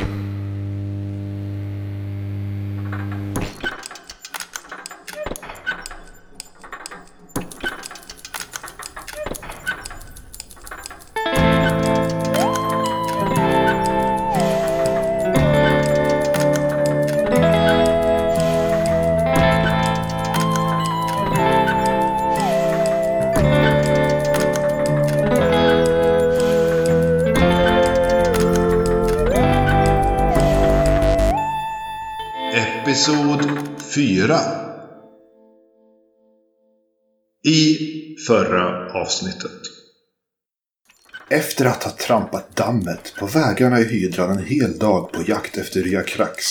you 4 I förra avsnittet. Efter att ha trampat dammet på vägarna i hydran en hel dag på jakt efter Ryakrax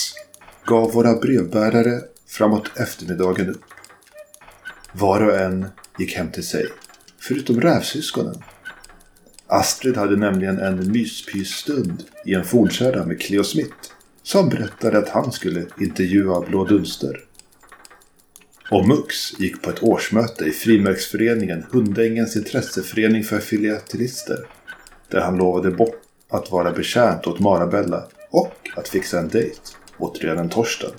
gav våra brevbärare framåt eftermiddagen upp. Var och en gick hem till sig, förutom rävsyskonen. Astrid hade nämligen en myspysstund i en fornkärra med Cleo Smith som berättade att han skulle intervjua Blå Dunster. Och Mux gick på ett årsmöte i frimärksföreningen Hundängens intresseförening för filatelister där han lovade bort att vara betjänt åt Marabella och att fixa en dejt åt redan Torsten.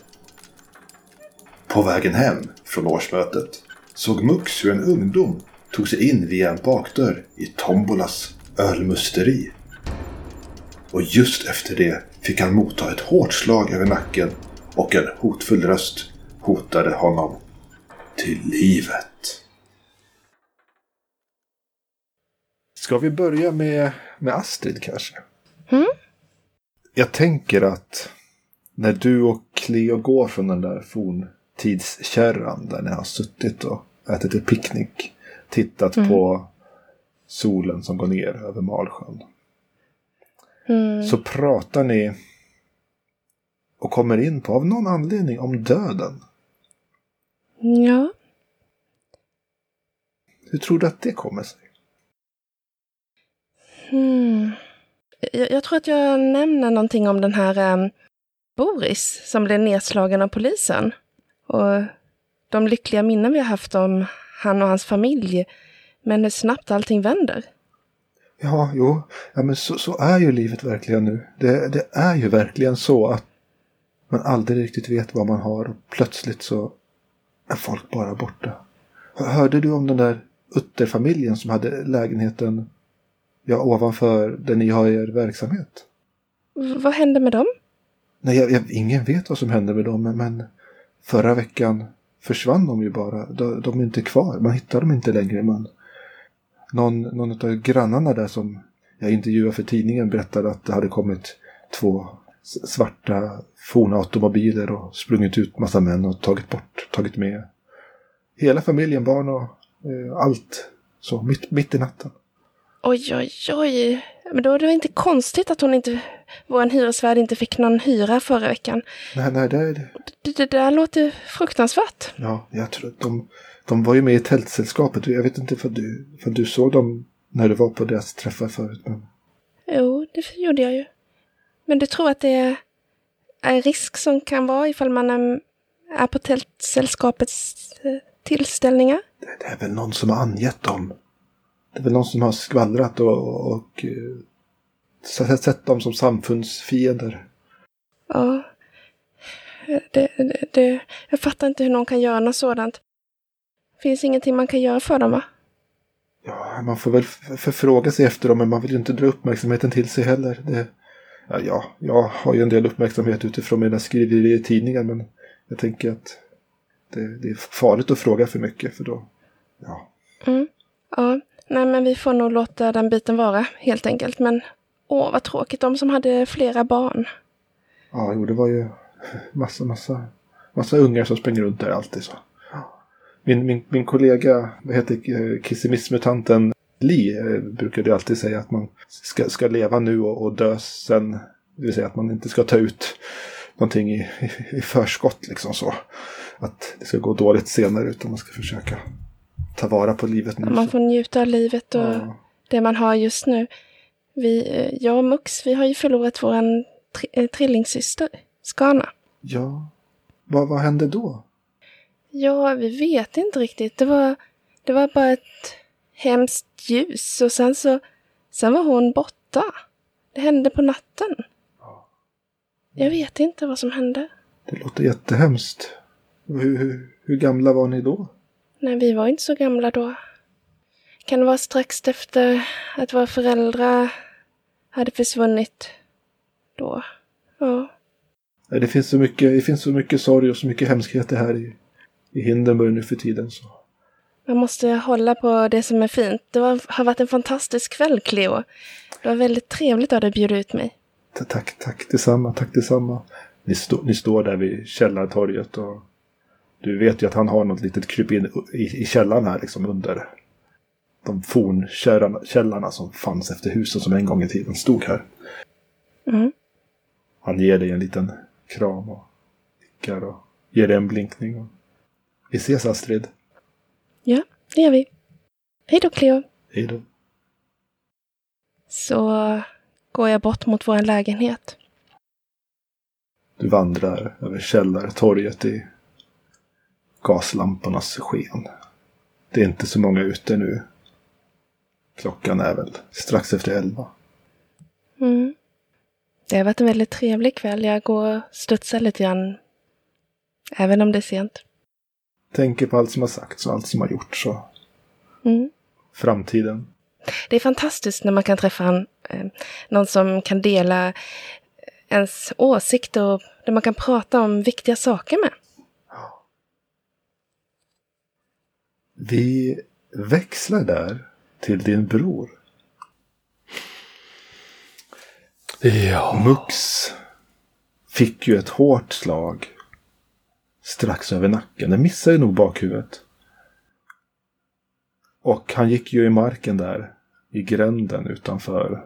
På vägen hem från årsmötet såg Mux hur en ungdom tog sig in via en bakdörr i Tombolas ölmusteri. Och just efter det fick han motta ett hårt slag över nacken och en hotfull röst hotade honom till livet. Ska vi börja med, med Astrid kanske? Mm. Jag tänker att när du och Cleo går från den där forntidskärran där ni har suttit och ätit ett picknick, tittat Mm. på solen som går ner över Malsjön. Mm. Så pratar ni och kommer in på, av någon anledning, om döden. Ja. Hur tror du att det kommer sig? Hmm. Jag, jag tror att jag nämner någonting om den här em, Boris som blev nedslagen av polisen. Och de lyckliga minnen vi har haft om han och hans familj. Men hur snabbt allting vänder. Ja, jo, ja, men så, så är ju livet verkligen nu. Det, det är ju verkligen så att man aldrig riktigt vet vad man har och plötsligt så är folk bara borta. Hörde du om den där Utterfamiljen som hade lägenheten ja, ovanför där ni har er verksamhet? V- vad hände med dem? Nej, jag, jag, ingen vet vad som hände med dem, men, förra veckan försvann de ju bara. De, de är inte kvar, man hittar dem inte längre. Man, någon, någon av grannarna där som jag intervjuade för tidningen berättade att det hade kommit två svarta forna automobiler och sprungit ut massa män och tagit bort, tagit med hela familjen, barn och eh, allt. Så mitt, mitt i natten. Oj, oj, oj. Men då är det inte konstigt att hon inte, vår hyresvärd inte fick någon hyra förra veckan. Nej, nej, det, det, Det, det där låter fruktansvärt. Ja, jag tror att de, de var ju med i tältsällskapet. Jag vet inte för du, för du såg dem när du var på deras träffar förut. Men Jo, det gjorde jag ju. Men du tror att det är en risk som kan vara ifall man är, på tältsällskapets eh, tillställningar? det, är väl någon som har angett dem. Det är väl någon som har skvallrat och, och eh, sett, dem som samfundsfiender. Ja. Det, det, det, jag fattar inte hur någon kan göra något sådant. Finns ingenting man kan göra för dem, va? Ja, man får väl förfråga sig efter dem, men man vill ju inte dra uppmärksamheten till sig heller. Det, ja, ja, jag har ju en del uppmärksamhet utifrån mina skriverier i tidningen, men jag tänker att det, det är farligt att fråga för mycket, för då... Ja, Mm. Ja, nej men vi får nog låta den biten vara, helt enkelt. Men åh, vad tråkigt. De som hade flera barn. Ja, jo, det var ju massa, massa, massa ungar som springer runt där alltid så. Min, min, min kollega, vad heter eh, kissimissmutanten Li, eh, brukade ju alltid säga att man ska, ska leva nu och, och dö sen. Det vill säga att man inte ska ta ut någonting i, i, i förskott liksom så. Att det ska gå dåligt senare utan man ska försöka ta vara på livet nu. Man får njuta av livet och ja. det man har just nu. Vi, eh, jag och Mux, vi har ju förlorat vår tri- eh, trillingsyster, Skana. ja. Vad, vad hände då? Ja, vi vet inte riktigt. Det var, det var bara ett hemskt ljus och sen så, sen var hon borta. Det hände på natten. Jag vet inte vad som hände. Det låter jättehemskt. Hur, hur, hur gamla var ni då? Nej, vi var inte så gamla då. Kan det vara strax efter att våra föräldrar hade försvunnit då? Ja. Det finns så mycket, det finns så mycket sorg och så mycket hemskheter här i, i Hindenburg nu för tiden. Så. Man måste hålla på det som är fint. Det var, har varit en fantastisk kväll, Cleo. Det var väldigt trevligt att bjuda ut mig. Ta- Tack, tack detsamma, tack detsamma. Ni, stå, ni står där vid källartorget och du vet ju att han har något litet krypin i, i källaren här liksom under de fornkällarna källarna som fanns efter husen som en gång i tiden stod här. Mm. Han ger dig en liten kram och nickar och ger dig en blinkning. Och... Vi ses Astrid. Ja, det gör vi. Hej då, Cleo. Hej då. Så går jag bort mot vår lägenhet. Du vandrar över källartorget i gaslampornas sken. Det är inte så många ute nu. Klockan är väl strax efter elva. Mm. Det har varit en väldigt trevlig kväll. Jag går och studsar lite grann. Även om det är sent. Tänker på allt som har sagts och allt som har gjorts och Mm. framtiden. Det är fantastiskt när man kan träffa en, eh, någon som kan dela ens åsikter och där man kan prata om viktiga saker med. Vi växlar där till din bror. Ja. Mux fick ju ett hårt slag strax över nacken. Den missade nog bakhuvudet. Och han gick ju i marken där i gränden utanför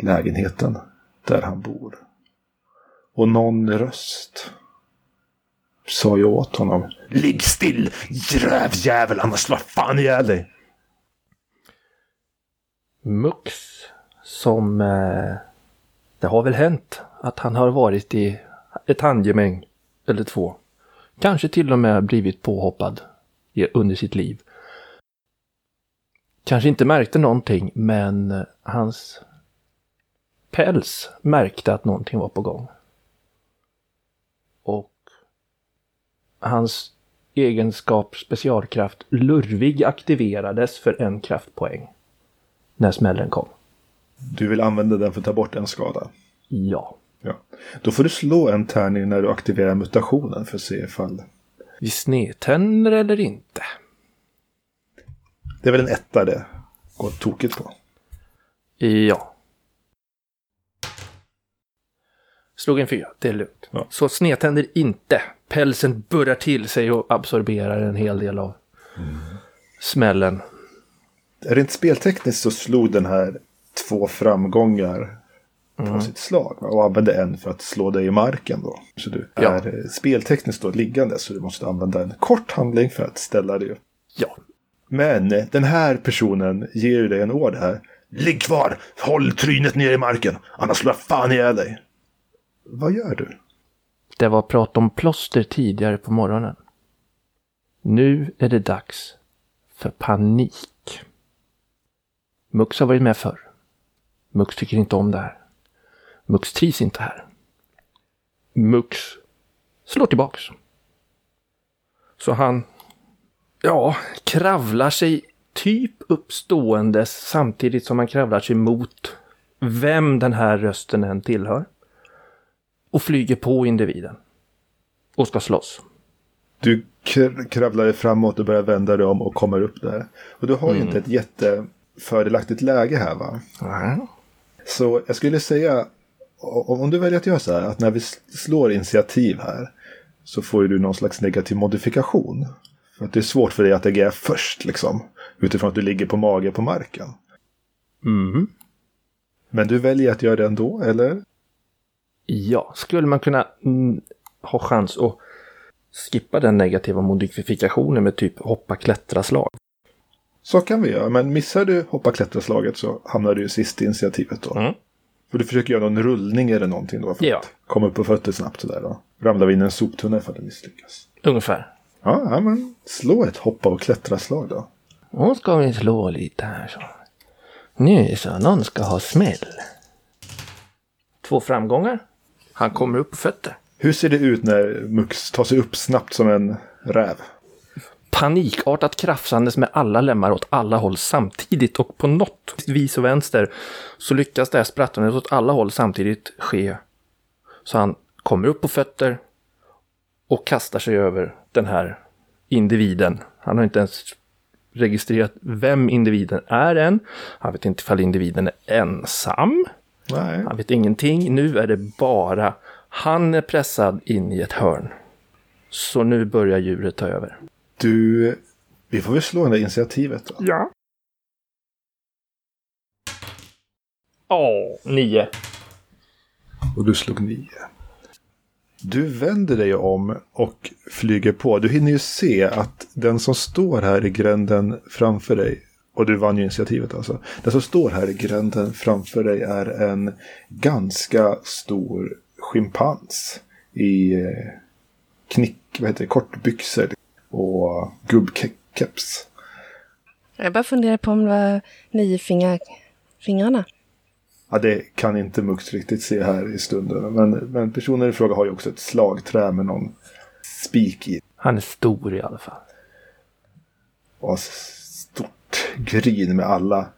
lägenheten där han bor. Och någon röst sa ju åt honom. Ligg still, rövjävel, annars slår jag fan ihjäl dig. Mux som... Eh, det har väl hänt att han har varit i ett handgemäng eller två. Kanske till och med blivit påhoppad under sitt liv. Kanske inte märkte någonting men hans päls märkte att någonting var på gång. Och hans egenskap specialkraft lurvig aktiverades för en kraftpoäng när smällen kom. Du vill använda den för att ta bort en skada. Ja. Ja. Då får du slå en tärning när du aktiverar mutationen för att se ifall... Vi snedtänder eller inte? Det är väl en etta det går tokigt på. Ja. Slog en fyra, det är lugnt. Ja. Så snedtänder inte. Pälsen burrar till sig och absorberar en hel del av smällen. Rent speltekniskt så slog den här två framgångar på sitt slag va? och använde en för att slå dig i marken då. Så du Ja. är eh, speltekniskt då liggande så du måste använda en kort handling för att ställa dig upp. Ja. Men eh, den här personen ger ju dig en order här. Ligg kvar! Håll trynet ner i marken! Annars slår jag fan ihjäl dig! Vad gör du? Det var prat om plåster tidigare på morgonen. Nu är det dags för panik. Mux har varit med förr. Mux tycker inte om det här. Mux trivs inte här. Mux slår tillbaks. Så han, ja, kravlar sig typ uppståendes samtidigt som han kravlar sig mot vem den här rösten än tillhör och flyger på individen. Och ska slåss. Du kr- kravlar dig framåt och börjar vända dig om och kommer upp där. Och du har ju inte ett jättefördelaktigt läge här va? Så jag skulle säga, om du väljer att göra så här, att när vi slår initiativ här så får ju du någon slags negativ modifikation. För att det är svårt för dig att agera först liksom. Utifrån att du ligger på mage på marken. Mm. Men du väljer att göra det ändå, eller? Ja, skulle man kunna mm, ha chans att skippa den negativa modifikationen med typ hoppa klättra slag? Så kan vi göra, men missar du hoppa klättra-slaget så hamnar du sist i initiativet då. Mm. För du försöker göra någon rullning eller någonting då för Ja. att komma upp på fötter snabbt sådär då. Ramlar vi in i en soptunna ifall du misslyckas. Ungefär. Ja, ja, men slå ett hoppa och klättra-slag då. Och ska vi slå lite här så. Nu så, någon ska ha smäll. Två framgångar. Han kommer upp på fötter. Hur ser det ut när Mux tar sig upp snabbt som en räv? Panikartat krafsandes med alla lemmar åt alla håll samtidigt och på något vis och vänster så lyckas det här sprattlandet åt alla håll samtidigt ske. Så han kommer upp på fötter och kastar sig över den här individen. Han har inte ens registrerat vem individen är än. Han vet inte ifall individen är ensam. Nej. Han vet ingenting. Nu är det bara han är pressad in i ett hörn. Så nu börjar djuret ta över. Du, vi får väl slå det initiativet då. Ja. Åh, nio. Och du slog nio. Du vänder dig om och flyger på. Du hinner ju se att den som står här i gränden framför dig, och du vann ju initiativet alltså. Den som står här i gränden framför dig är en ganska stor schimpans i eh, knick, vad heter det, kortbyxor och gubbkeps. Jag bara funderar på om det var nio fingrar, fingrarna. Ja, det kan inte Mux riktigt se här i stunden. Men, men personen i fråga har ju också ett slagträ med någon spik i. Han är stor i alla fall. Och har stort grin med alla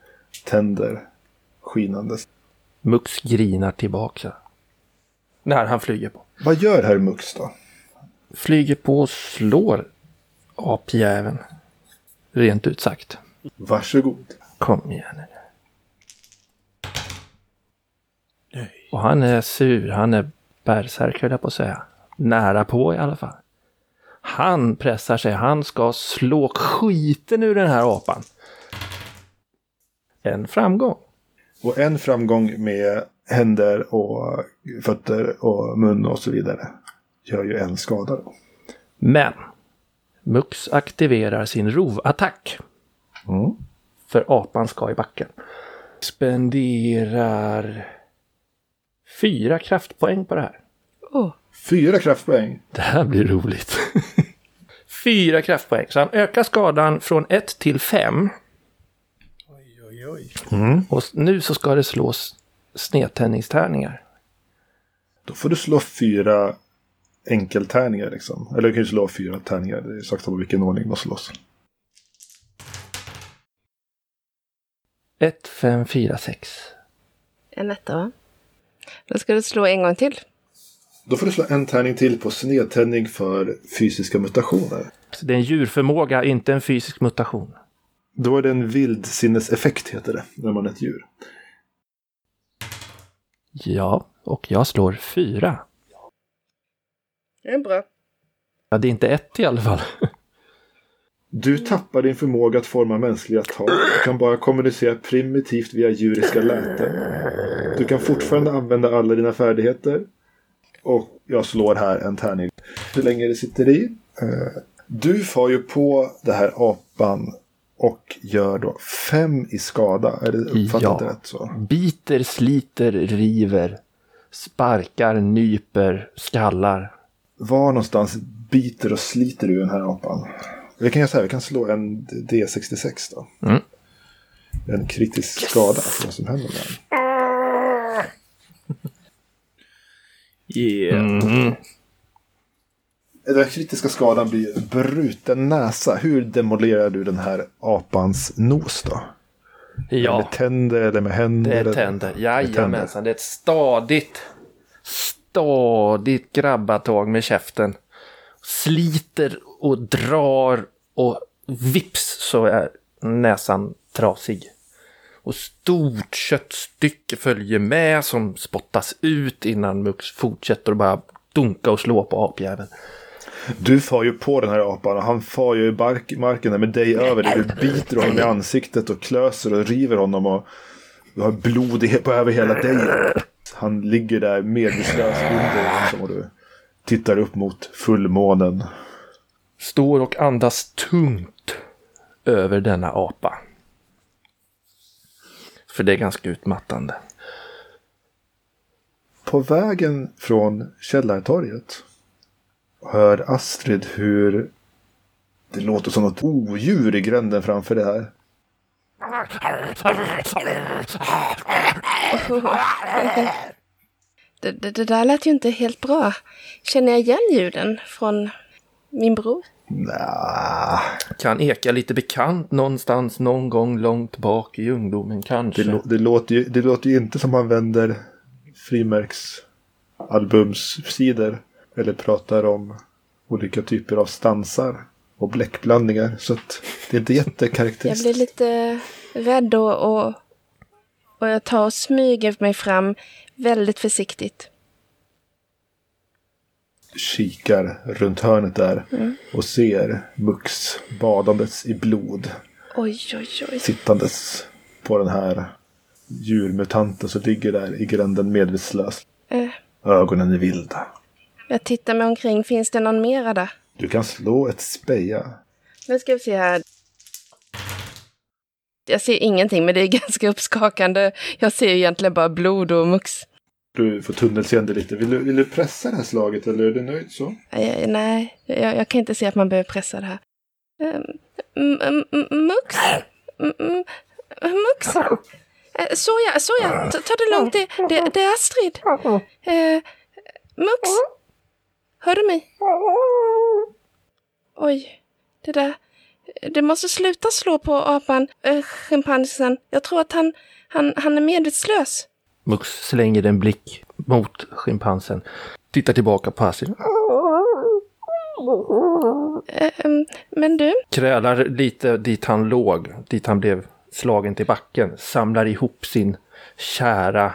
tänder skinandes. Mux grinar tillbaka. När han flyger på. Vad gör herr Mux då? Flyger på och slår apjäveln. Rent ut sagt. Varsågod. Kom igen nu. Och han är sur. Han är bärsärk höll jag på att säga. Nära på i alla fall. Han pressar sig. Han ska slå skiten ur den här apan. En framgång. Och en framgång med händer och fötter och mun och så vidare. Gör ju en skada då. Men Mux aktiverar sin rovattack. Mm. För apan ska i backen. Spenderar fyra kraftpoäng på det här. Åh, Fyra kraftpoäng. Det här blir roligt. fyra kraftpoäng. Så han ökar skadan från 1 till 5. Mm. Och nu så ska det slås snedtändningstärningar. Då får du slå fyra enkeltärningar liksom. Eller du kan ju slå fyra tärningar. Det är sagt på vilken ordning de slås. 1, 5, 4, 6. en etta va? Då ska du slå en gång till. Då får du slå en tärning till på snedtändning för fysiska mutationer. Så det är en djurförmåga, inte en fysisk mutation. Då är det en vildsinneseffekt heter det, när man är ett djur. Ja, och jag slår fyra. Det är bra. Ja, det är inte ett i alla fall. Du tappar din förmåga att forma mänskliga tal och kan bara kommunicera primitivt via djuriska läten. Du kan fortfarande använda alla dina färdigheter. Och jag slår här en tärning. Hur länge det sitter i. Eh, Du får ju på det här apan och gör då fem i skada. Är det uppfattat Ja. rätt så? Biter, sliter, river. Sparkar, nyper, skallar. Var någonstans biter och sliter du den här apan? Vi kan göra så här, vi kan slå en D66 då. Mm. En kritisk skada för vad som händer med den. Yeah. Mhm. Den kritiska skadan blir bruten näsa. Hur demolerar du den här apans nos då? Ja. Med tänder eller med händer? Det är tänder. Jajamensan. Det är ett stadigt, stadigt grabbatag med käften. Sliter och drar och vips så är näsan trasig. Och stort köttstycke följer med som spottas ut innan Mux fortsätter att bara dunka och slå på apjäveln. Du far ju på den här apan och han far ju i bark, marken där med dig över dig. Du biter honom i ansiktet och klöser och river honom och du har blod på över hela dig. Han ligger där medvetslös under och du tittar upp mot fullmånen. Står och andas tungt över denna apa. För det är ganska utmattande. På vägen från Källartorget hör Astrid hur det låter som något odjur i gränden framför det här. Det, det, det där lät ju inte helt bra. Känner jag igen ljuden från min bror? Nja, Kan eka lite bekant någonstans någon gång långt bak i ungdomen kanske. det, det, låter ju, det låter ju inte som man vänder frimärksalbumssidor. Eller pratar om olika typer av stansar och bläckblandningar. Så att det är inte Jag jättekaraktäristiskt. blir lite rädd och, och, och jag tar och smyger mig fram väldigt försiktigt. Kikar runt hörnet där och ser Mux badandes i blod. Oj, oj, oj. Sittandes på den här djurmutanten som ligger där i gränden medvetslös. Eh, Ögonen är vilda. jag tittar mig omkring. Finns det någon mera där? Du kan slå ett speja. Nu ska vi se här. Jag ser ingenting, men det är ganska uppskakande. Jag ser egentligen bara blod och mux. Du får tunnelseende lite. Vill du, vill du pressa det här slaget eller är du nöjd så? Eh, nej, jag, jag kan inte se att man behöver pressa det här. Um, m- m- m- mux? Mux? Eh, Soja, soja, ta, ta det lugnt. Det, det, det är Astrid. Eh, mux? Hör du mig? Oj, det där. Du måste sluta slå på apan, äh, schimpansen. Jag tror att han, han, han är medvetslös. Mux slänger en blick mot schimpansen. Tittar tillbaka på Astrid. Eh, em, men du, Krälar lite dit han låg, dit han blev slagen till backen. Samlar ihop sin kära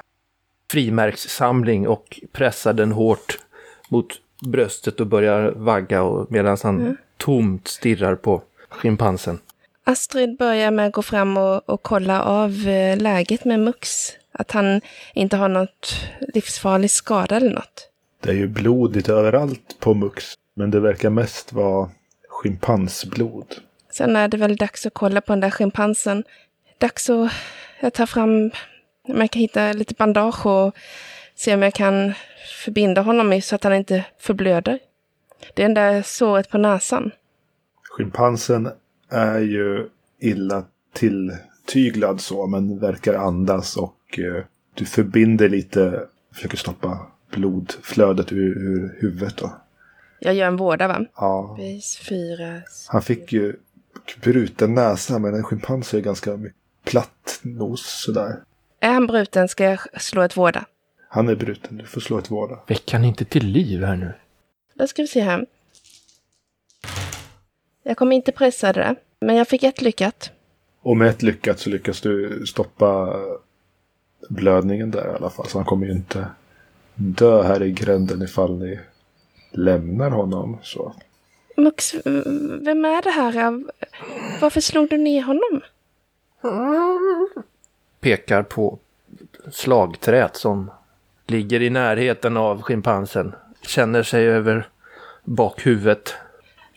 frimärkssamling och pressar den hårt mot bröstet och börjar vagga och medan han tomt stirrar på schimpansen. Astrid börjar med att gå fram och, och kolla av eh, läget med Mux. Att han inte har något livsfarlig skada eller något. Det är ju blod lite överallt på Mux. Men det verkar mest vara schimpansblod. Sen är det väl dags att kolla på den där schimpansen. Dags att jag tar fram, om jag kan hitta lite bandage och se om jag kan förbinda honom i så att han inte förblöder. Det är den där såret på näsan. Schimpansen är ju illa tilltyglad så, men verkar andas och eh, du förbinder lite, försöker stoppa blodflödet ur, ur huvudet då. Jag gör en vårda va? Ja, Base 4. han fick ju bruten näsa, men en schimpans är ganska platt nos sådär. Är han bruten ska jag slå ett vårda. Han är bruten, du får slå ett vårda. Väck han inte till liv här nu. Då ska vi se här. Jag kommer inte pressa det, men jag fick ett lyckat. Och med ett lyckat så lyckas du stoppa blödningen där i alla fall. Så han kommer ju inte dö här i gränden ifall ni lämnar honom. Så. Mux, vem är det här? Varför slog du ner honom? Pekar på slagträt som ligger i närheten av schimpansen. Känner sig över bakhuvudet.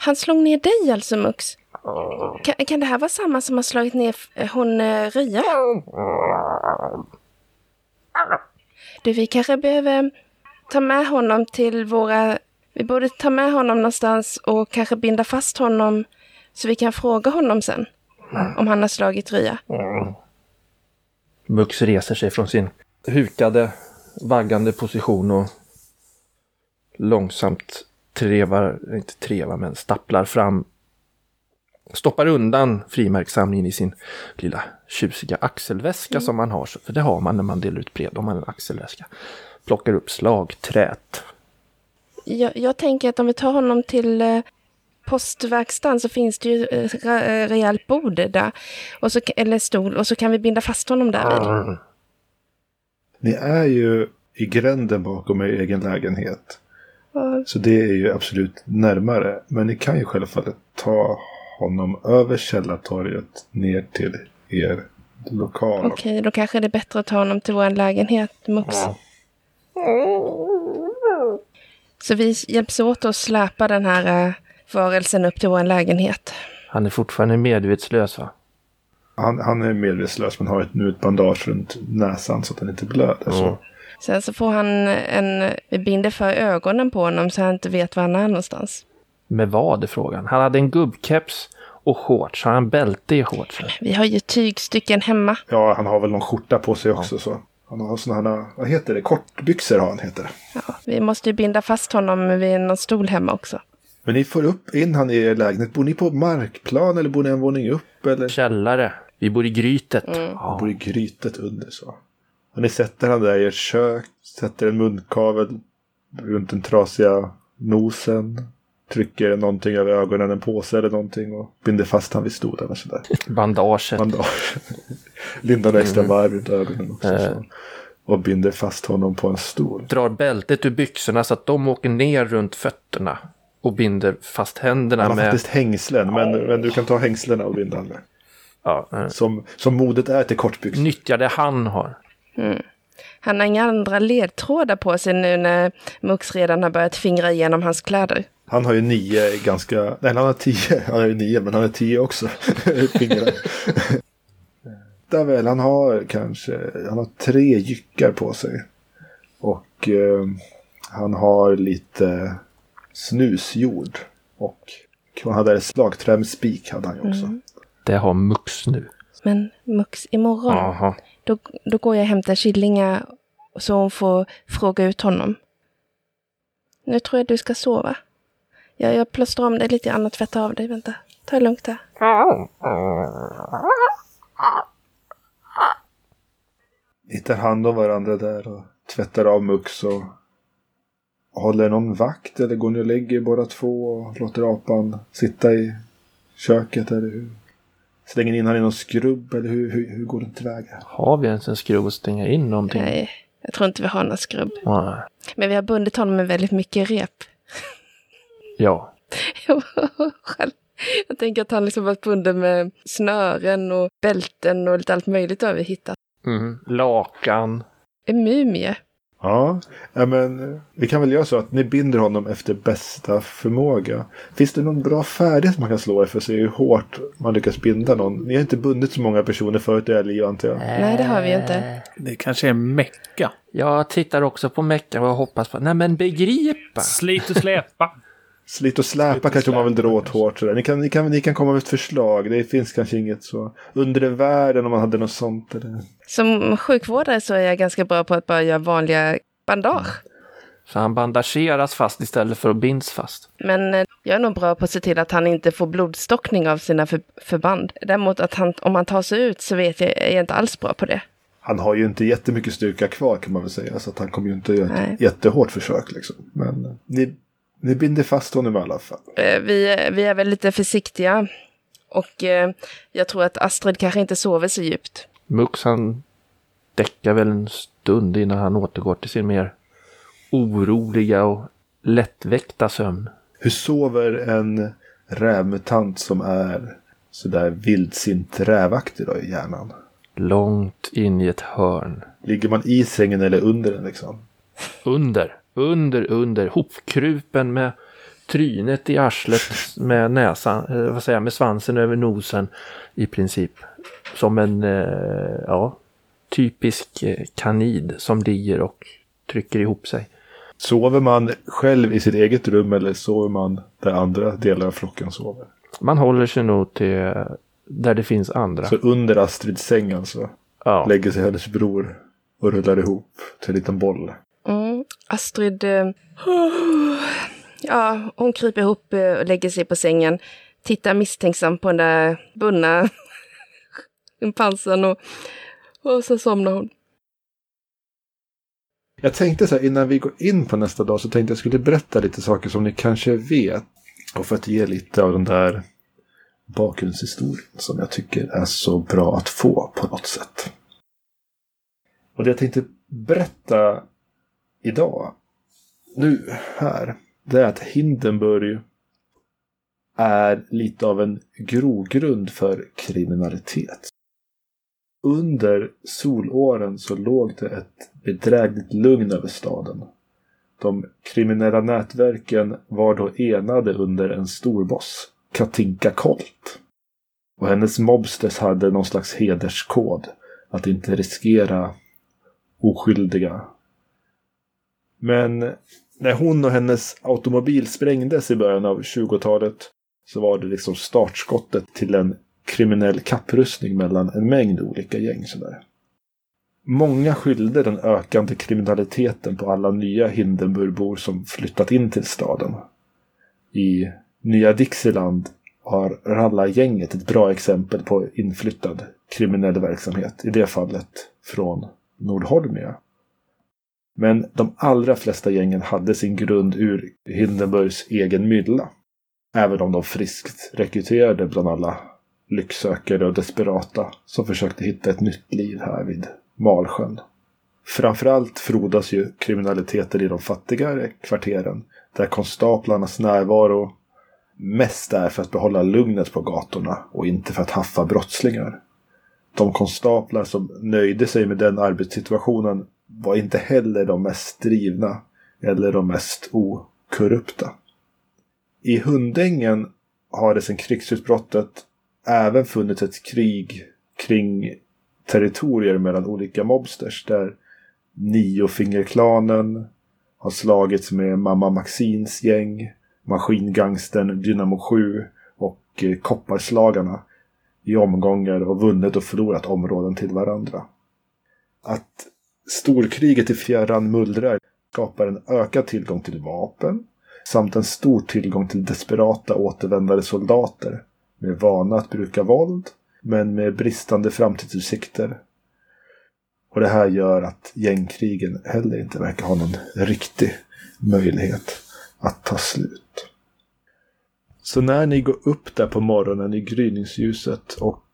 Han slog ner dig alltså, Mux? Kan, kan det här vara samma som har slagit ner eh, hon eh, Ria? Du, vi kanske behöver ta med honom till våra... Vi borde ta med honom någonstans och kanske binda fast honom så vi kan fråga honom sen. Om han har slagit Ria. Mux reser sig från sin hukade, vaggande position och långsamt trevar, inte trevar, men stapplar fram. Stoppar undan frimärkssamlingen i sin lilla tjusiga axelväska som man har. För det har man när man delar ut brev. De har en axelväska. Plockar upp slagträt. Jag, jag tänker att om vi tar honom till eh, postverkstan så finns det ju eh, re- eh, rejält bord där. Och så, eller stol. Och så kan vi binda fast honom där vid. Ni är ju i gränden bakom er egen lägenhet. Så det är ju absolut närmare. Men ni kan ju självfallet ta honom över Källartorget ner till er lokal. Okej, då kanske det är bättre att ta honom till vår lägenhet, Mux. Så vi hjälps åt att släpa den här eh, varelsen upp till vår lägenhet. Han är fortfarande medvetslös va? Han, han är medvetslös men har ett, nu ett bandage runt näsan så att han inte blöder. Så. Sen så får han en... Vi binder för ögonen på honom så han inte vet var han är någonstans. Med vad är frågan? Han hade en gubbkeps och shorts. Har han bälte i shortsen? Vi har ju tygstycken hemma. Ja, han har väl någon skjorta på sig också. Så. Han har sådana här, vad heter det, kortbyxor har han heter det. Ja, vi måste ju binda fast honom vid någon stol hemma också. Men ni får upp in han i er lägenhet. Bor ni på markplan eller bor ni en våning upp? Eller? Källare. Vi bor i grytet. Han Ja. bor i grytet under så. Och ni sätter han där i ert kök. Sätter en munkavel runt den trasiga nosen. Trycker någonting över ögonen, en påse eller någonting. Och binder fast han vid stolen och sådär. Bandaget. Bandage. Lindar en extra varv runt ögonen också. Så. Och binder fast honom på en stol. Drar bältet ur byxorna så att de åker ner runt fötterna. Och binder fast händerna Han har med... faktiskt hängslen, men, men du kan ta hängslena och binda honom med. Ja, eh, Som, som modet är till kortbyxor. nyttja det han har. Han har inga andra ledtrådar på sig nu när Mux redan har börjat fingra igenom hans kläder. Han har ju nio ganska, nej han har tio, han har ju nio men han har tio också. Fingrar. Där väl, han har kanske, han har tre jyckar på sig. Och eh, han har lite snusjord. Och han hade slagträ med spik hade han ju också. Det har Mux nu. Men Mux, imorgon, Jaha då, då går jag och hämtar Killinga så hon får fråga ut honom. Nu tror jag du ska sova. Jag, jag plåstrar om dig lite grann och tvättar av dig. Vänta, ta det lugnt där. Ni tar hand om varandra där och tvättar av Mux och håller någon vakt eller går ni och lägger båda två och låter apan sitta i köket eller hur? Slänger ni in han i någon skrubb eller hur, hur, hur går det tillväga? Har vi ens en skruv att stänga in någonting? Nej, jag tror inte vi har någon skrubb. Nej. Men vi har bundit honom med väldigt mycket rep. Ja. Själv. Jag tänker att han liksom varit bunden med snören och bälten och lite allt möjligt har vi hittat. Mm. Lakan. En mumie. Ja, men eh, vi kan väl göra så att ni binder honom efter bästa förmåga. Finns det någon bra färdighet man kan slå er för att se hur hårt man lyckas binda någon? Ni har inte bundit så många personer förut i era liv antar jag. Nej, det har vi inte. Det kanske är mecka. Jag tittar också på Mecka och hoppas på... Nej men begripa! Slit och släpa. Slit och släpa Slit och kanske man vill dra åt hårt sådär. Ni kan, ni, kan, ni kan komma med ett förslag. Det finns kanske inget så. Under världen om man hade något sånt. Eller... Som sjukvårdare så är jag ganska bra på att bara göra vanliga bandage. Så han bandageras fast istället för att binds fast. Men eh, jag är nog bra på att se till att han inte får blodstockning av sina för, förband. Däremot att han, om han tar sig ut så vet jag, är jag inte alls bra på det. Han har ju inte jättemycket styrka kvar kan man väl säga. Så att han kommer ju inte göra Nej. ett jättehårt försök liksom. Men eh, ni, ni binder fast honom i alla fall. Eh, Vi, vi är väl lite försiktiga. Och eh, jag tror att Astrid kanske inte sover så djupt. Mux han däckar väl en stund innan han återgår till sin mer oroliga och lättväckta sömn. Hur sover en rävmutant som är sådär vildsint rävaktig då i hjärnan? Långt in i ett hörn. Ligger man i sängen eller under den liksom? Under, under, under. Hopkrupen med trynet i arslet med näsan, eh, vad säger jag, med svansen över nosen i princip. Som en, eh, ja, typisk eh, kanid som ligger och trycker ihop sig. Sover man själv i sitt eget rum eller sover man där andra delar av flocken sover? Man håller sig nog till där det finns andra. Så under Astrids säng alltså Ja. lägger sig hennes bror och rullar ihop till en liten boll. Astrid, eh, ja, hon kryper ihop eh, och lägger sig på sängen. Tittar misstänksamt på den där bundna schimpansen och, och så somnar hon. Jag tänkte så här innan vi går in på nästa dag så tänkte jag skulle berätta lite saker som ni kanske vet. Och för att ge lite av den där bakgrundshistorien som jag tycker är så bra att få på något sätt. Och det jag tänkte berätta idag, nu, här, det är att Hindenburg är lite av en grogrund för kriminalitet. Under solåren så låg det ett bedrägligt lugn över staden. De kriminella nätverken var då enade under en storboss, Katinka Kolt. Och hennes mobsters hade någon slags hederskod att inte riskera oskyldiga. Men när hon och hennes automobil sprängdes i början av 20-talet så var det liksom startskottet till en kriminell kapprustning mellan en mängd olika gäng. Sådär. Många skyllde den ökande kriminaliteten på alla nya Hindenburgbor som flyttat in till staden. I Nya Dixieland har Ralla-gänget ett bra exempel på inflyttad kriminell verksamhet. I det fallet från Nordholmia. Men de allra flesta gängen hade sin grund ur Hindenburgs egen mylla. Även om de friskt rekryterade bland alla lycksökare och desperata som försökte hitta ett nytt liv här vid Malsjön. Framförallt frodas ju kriminaliteten i de fattigare kvarteren där konstaplarnas närvaro mest är för att behålla lugnet på gatorna och inte för att haffa brottslingar. De konstaplar som nöjde sig med den arbetssituationen var inte heller de mest drivna eller de mest okorrupta. I Hundängen har det sedan krigsutbrottet även funnits ett krig kring territorier mellan olika mobsters där Niofingerklanen har slagits med Mamma Maxins gäng, Maskingangstern Dynamo 7 och eh, Kopparslagarna i omgångar och vunnit och förlorat områden till varandra. Att storkriget i fjärran mullrar skapar en ökad tillgång till vapen samt en stor tillgång till desperata återvändare soldater med vana att bruka våld men med bristande framtidsutsikter. Och det här gör att gängkrigen heller inte verkar ha någon riktig möjlighet att ta slut. Så när ni går upp där på morgonen i gryningsljuset och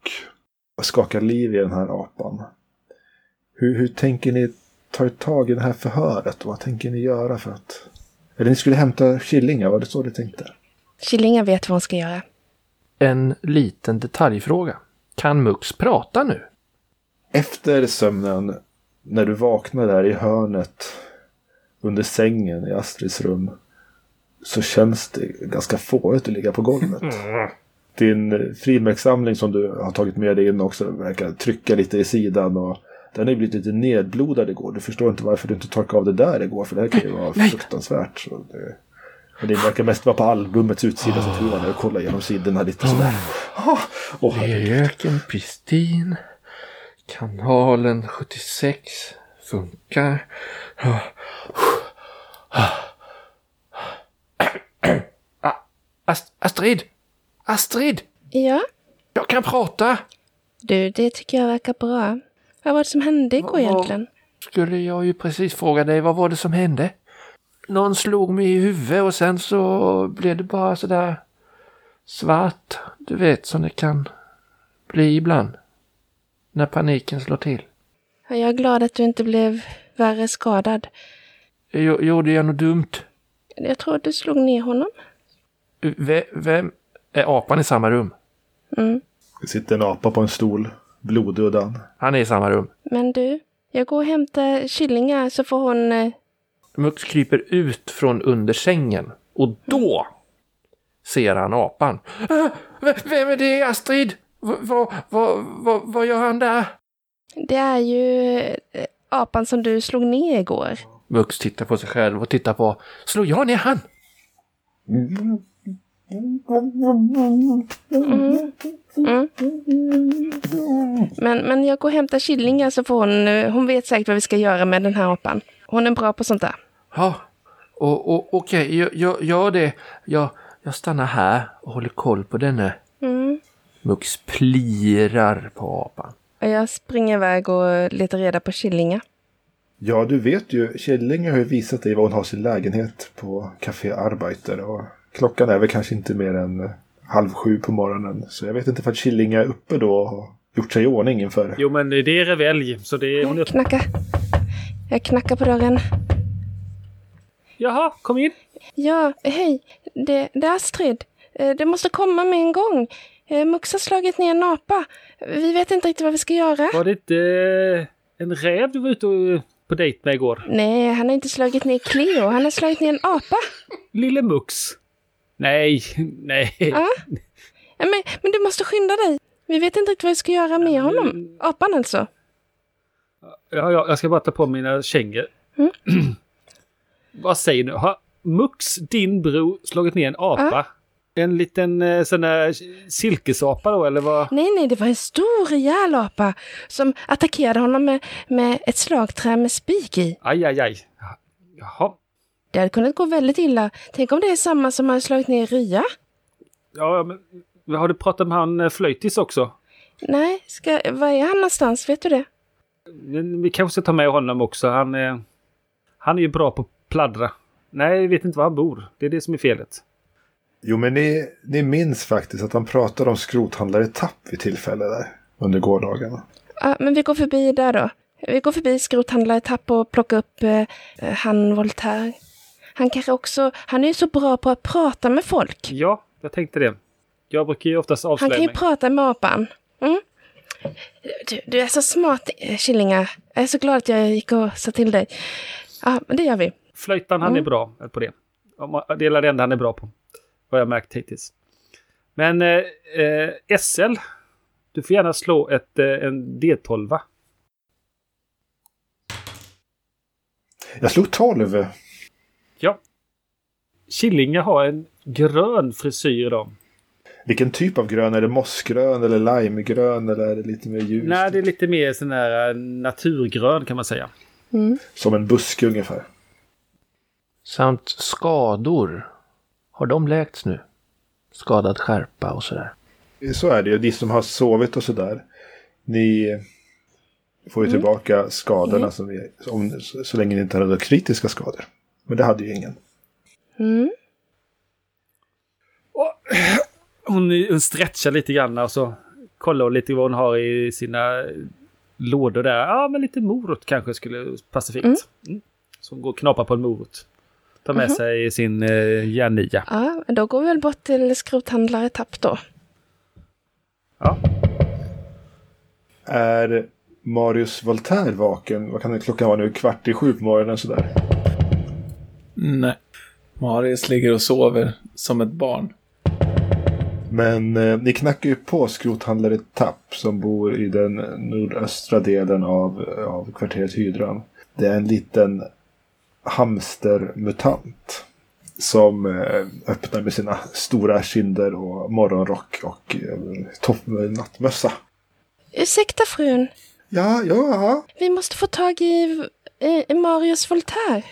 skakar liv i den här apan. Hur, hur tänker ni ta tag i det här förhöret? Vad tänker ni göra för att... Eller ni skulle hämta Killinga, var det så du tänkte? Killinga vet vad hon ska göra. En liten detaljfråga. Kan Mux prata nu? Efter sömnen, när du vaknar där i hörnet under sängen i Astrids rum, så känns det ganska fårigt att ligga på golvet. Din frimärkssamling som du har tagit med dig in också verkar trycka lite i sidan och den har ju blivit lite nedblodad igår. Du förstår inte varför du inte torkade av det där igår för det här kan ju vara fruktansvärt. Så det, men det verkar mest vara på albumets utsida så tror jag när jag kollar igenom sidorna lite sådär. Oh, oh, Fröken Pristin. Kanalen 76 funkar. Ah, Ast- Astrid! Astrid! Ja, Jag kan prata! du, det tycker jag verkar bra. Vad var det som hände igår Vad- egentligen? Skulle jag ju precis fråga dig, vad var det som hände? Någon slog mig i huvudet och sen så blev det bara sådär svart. Du vet som det kan bli ibland. När paniken slår till. Ja, Jag är glad att du inte blev värre skadad. Jag, gjorde jag något dumt? Jag tror att du slog ner honom. V- vem är apan i samma rum? Mm. Det sitter en apa på en stol, blodig och dan. Han är i samma rum. Men du, jag går och hämtar Killinga så får hon... eh, Mux kryper ut från under sängen och då ser han apan. "Äh, v- Vem är det, Astrid? Vad vad- vad- vad gör han där? Det är ju eh, apan som du slog ner igår. Mux tittar på sig själv och tittar på... Slår jag ner han? Mm. Men, men jag går och hämtar Killinga så får hon... eh, Hon vet säkert vad vi ska göra med den här apan. Hon är bra på sånt där. Ja, och, och, okej, jag, jag gör det. Jag, jag stannar här och håller koll på denne. Mm. Mux plirar på apan. Och jag springer iväg och letar reda på Killinga. Ja, du vet ju, Killinge har ju visat dig var hon har sin lägenhet på Café Arbeiter. Och klockan är väl kanske inte mer än eh, halv sju på morgonen. Så jag vet inte för att Killinge är uppe då och har gjort sig i ordning inför. Jo, men det är revelj, så det är... Jag knackar. Jag knackar på dörren. Jaha, kom in. Ja, hej. Det, det är Astrid. Eh, Det måste komma med en gång. Eh, Mux har slagit ner en apa. Vi vet inte riktigt vad vi ska göra. Var det inte en räv du var ute och, på dejt med igår? Nej, han har inte slagit ner Cleo. Han har slagit ner en apa. Lille Mux? Nej, nej. Ja. Ja, Men, men du måste skynda dig. Vi vet inte riktigt vad vi ska göra med honom. Apan alltså. Ja, ja, jag ska bara ta på mina kängor. Mm. Vad säger du? Har Mux, din bror, slagit ner en apa? En liten eh, sån där silkesapa då, eller vad? Nej, nej, det var en stor rejäl apa som attackerade honom med, med ett slagträ med spik i. Aj, aj, aj. Jaha. Det hade kunnat gå väldigt illa. Tänk om det är samma som har slagit ner Rya? Ja, men har du pratat med han eh, Flöjtis också? Nej, ska, var är han någonstans? Vet du det? Vi kanske ska ta med honom också. Han, eh, han är ju bra på att pladdra. Nej, jag vet inte var han bor. Det är det som är felet. Jo, men ni, ni minns faktiskt att han pratade om skrothandlare Tapp vid tillfälle där under gårdagarna. Ja, men vi går förbi där då. Vi går förbi skrothandlare Tapp och plockar upp eh, han Voltaire. Han kanske också, han är ju så bra på att prata med folk. Ja, jag tänkte det. Jag brukar ju oftast Han avslöja kan ju mig. prata med apan. Mm. Du, du är så smart, eh, Killinga. Jag är så glad att jag gick och sa till dig. Ja, men det gör vi. Flöjtan, han är Mm. bra på det. Det är det enda han är bra på. Vad jag märkt hittills. Men eh, eh, SL, du får gärna slå ett, eh, en D12. Jag slog 12. Killinga har en grön frisyr idag. Vilken typ av grön? Är det mossgrön eller limegrön eller är det lite mer ljust? Nej, det är lite mer sån här eh, naturgrön kan man säga. Mm. Som en buske ungefär. Samt skador. Har de läkts nu? Skadad skärpa och sådär. Så är det ju. Ni som har sovit och sådär. Ni får ju tillbaka skadorna som vi, om, så, så länge ni inte hade några kritiska skador. Men det hade ju ingen. Mm. Hon, hon stretchar lite grann och så kollar hon lite vad hon har i sina lådor där. Ja, men lite morot kanske skulle passa fint. Mm. Mm. Så hon går och knaprar på en morot. Tar med sig sin eh, järnia. Ja, men då går vi väl bort till skrothandlare Tapp då. Ja. Är Marius Voltaire vaken? Vad kan det klockan vara nu? Kvart i sju på morgonen sådär. Nej. Marius ligger och sover som ett barn. Men eh, ni knackar ju på skrothandlare Tapp som bor i den nordöstra delen av, av kvarteret Hydran. Det är en liten hamstermutant som eh, öppnar med sina stora kinder och morgonrock och eh, topp med nattmössa. Ursäkta frun, Ja, ja, vi måste få tag i, i Marius Voltaire.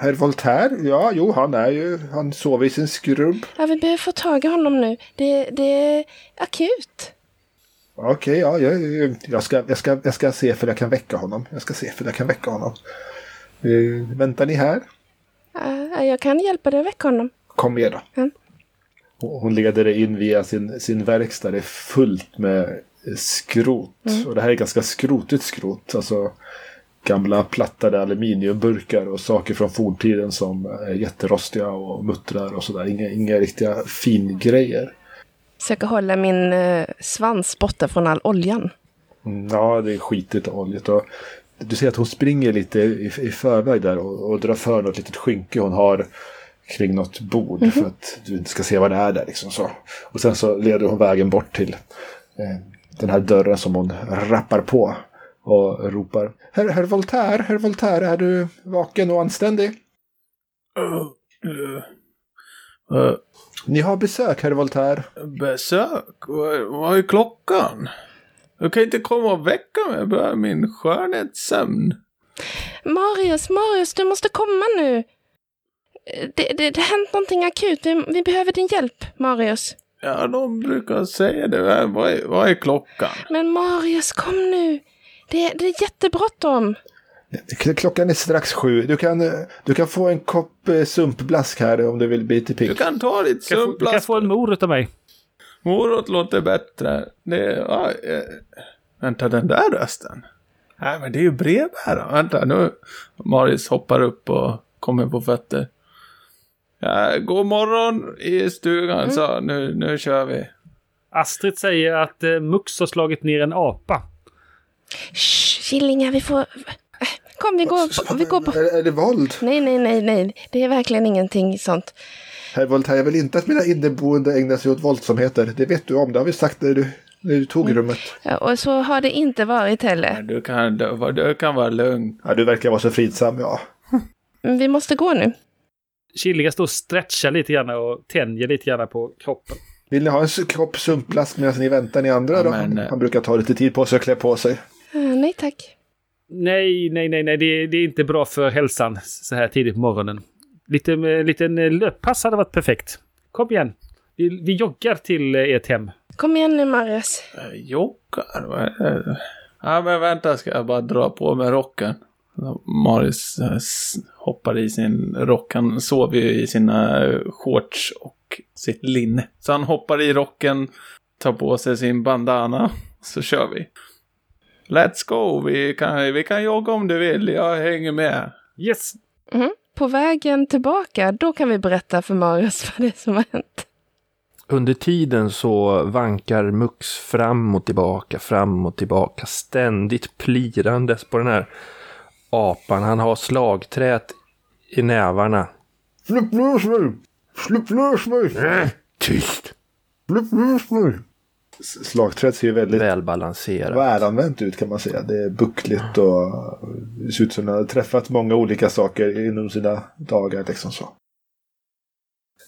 Herr Voltaire, ja, jo, han är ju, han sover i sin skrubb. Ja, vi behöver få tag i honom nu. Det, det är akut. Okej, ja, jag, jag, ska, jag, ska, jag ska se för jag kan väcka honom. Jag ska se för jag kan väcka honom. Eh, väntar ni här? Ja, jag kan hjälpa dig att väcka honom. Kom med då. Mm. Hon leder dig in via sin, sin verkstad. Det är fullt med skrot. Och det här är ganska skrotigt skrot. Alltså gamla plattade aluminiumburkar och saker från forntiden som är jätterostiga och muttrar och sådär. Inga, inga riktiga fingrejer. Försöker hålla min eh, svans borta från all oljan. Mm, Ja, det är skitigt oljigt. Och du ser att hon springer lite i, i förväg där och, och drar för något litet skynke hon har kring något bord för att du inte ska se vad det är där. Liksom så. Och sen så leder hon vägen bort till eh, den här dörren som hon rappar på och ropar. Herr, herr Voltaire, herr Voltaire, är du vaken och anständig? Uh, uh, uh, Ni har besök, herr Voltaire. besök? Vad, är klockan? Du kan inte komma och väcka mig. Jag börjar min skönhetssömn. Marius, Marius, du måste komma nu. Det, det, det har hänt någonting akut. Vi, vi behöver din hjälp, Marius. Ja, de brukar säga det. Vad är, vad är klockan? Men Marius, kom nu. Det, det är jättebråttom. Klockan är strax sju. Du kan, eh, du kan få en kopp eh, sumpblask här om du vill bli Du pigg. kan ta ditt Du kan, få, du kan få en morot av mig. Morot låter bättre. Det ja, eh, Vänta, den där rösten? Nej, men det är ju brevbäraren. Vänta, nu. Marius hoppar upp och kommer på fötter. Ja, god morgon i stugan, så nu, nu kör vi. Astrid säger att eh, Mux har slagit ner en apa. Shh, Killingar, vi får... Kom, vi går, vi går på... Är, är det våld? Nej, nej, nej, nej. Det är verkligen ingenting sånt. Herr Voltaire, jag vill inte att mina inneboende ägnar sig åt våldsamheter. Det vet du om, det har vi sagt när du, när du tog rummet. Ja, och så har det inte varit Ja, heller. Du kan, du, du kan vara lugn. Ja, du verkar vara så fridsam, ja. Men Vi måste gå nu. Killingar står och stretchar lite grann och tänjer lite grann på kroppen. Vill ni ha en kopp sumpplast medan ni väntar ni andra Ja, då? men, eh, Han brukar ta lite tid på sig att klä på sig. Eh, nej tack. Nej, nej, nej, nej. Det, det är inte bra för hälsan så här tidigt på morgonen. Lite, en liten eh, löppass hade varit perfekt. Kom igen. Vi, vi joggar till eh, ert hem. Kom igen nu Marius. Eh, Joggar? Vad är det? Ja, men vänta, ska jag bara dra på med rocken. Maris eh, hoppar i sin rock. Han sover ju i sina eh, shorts och sitt linne. Så han hoppar i rocken, tar på sig sin bandana, så kör vi. Let's go! Vi kan, vi kan jogga om du vill, jag hänger med. Yes! Mhm. På vägen tillbaka, då kan vi berätta för Marius vad det är som har hänt. Under tiden så vankar Mux fram och tillbaka, fram och tillbaka, ständigt plirandes på den här apan. Han har slagträt i nävarna. Släpp lös mig! Släpp lös mig! Tyst! Släpp lös mig! Slagträet ser ju väldigt Välbalanserat. välanvänt ut kan man säga. Det är buckligt och det ser ut som att har träffat många olika saker inom sina dagar. Liksom så.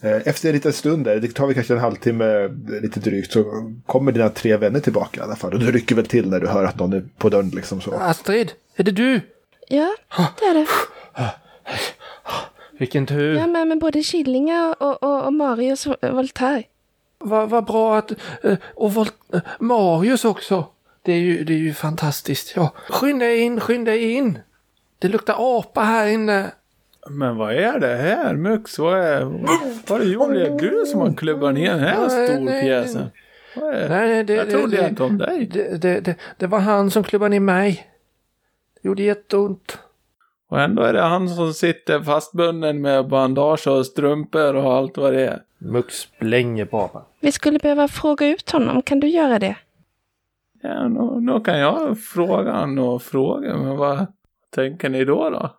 Eh, Efter en liten stund där, det tar vi kanske en halvtimme lite drygt, så kommer dina tre vänner tillbaka i alla fall. Och du rycker väl till när du hör att någon är på dörren liksom så. Astrid, är det du? Ja, det är det. Vilken tur. Jag är med med både Killinga och, och, och Marius Voltaire. Vad vad bra att... eh, Och Vol- eh, Marius också. Det är, ju, det är ju fantastiskt. Ja. Skynda in, skynda in. Det luktar apa här inne. Men vad är det här Mux? Vad är... Vad är det gjorde det du som har klubbat ner den här Nej, stor nej, pjäsen? Nej, nej, det, jag trodde det, inte om dig. det, det, det, det var han som klubbade ner mig. Det gjorde jätteont. Och ändå är det han som sitter fastbunden med bandage och strumpor och allt vad det är. Mux blänger på apan. Vi skulle behöva fråga ut honom. Kan du göra det? Ja, nu, nu kan jag fråga han och fråga, men vad tänker ni då då?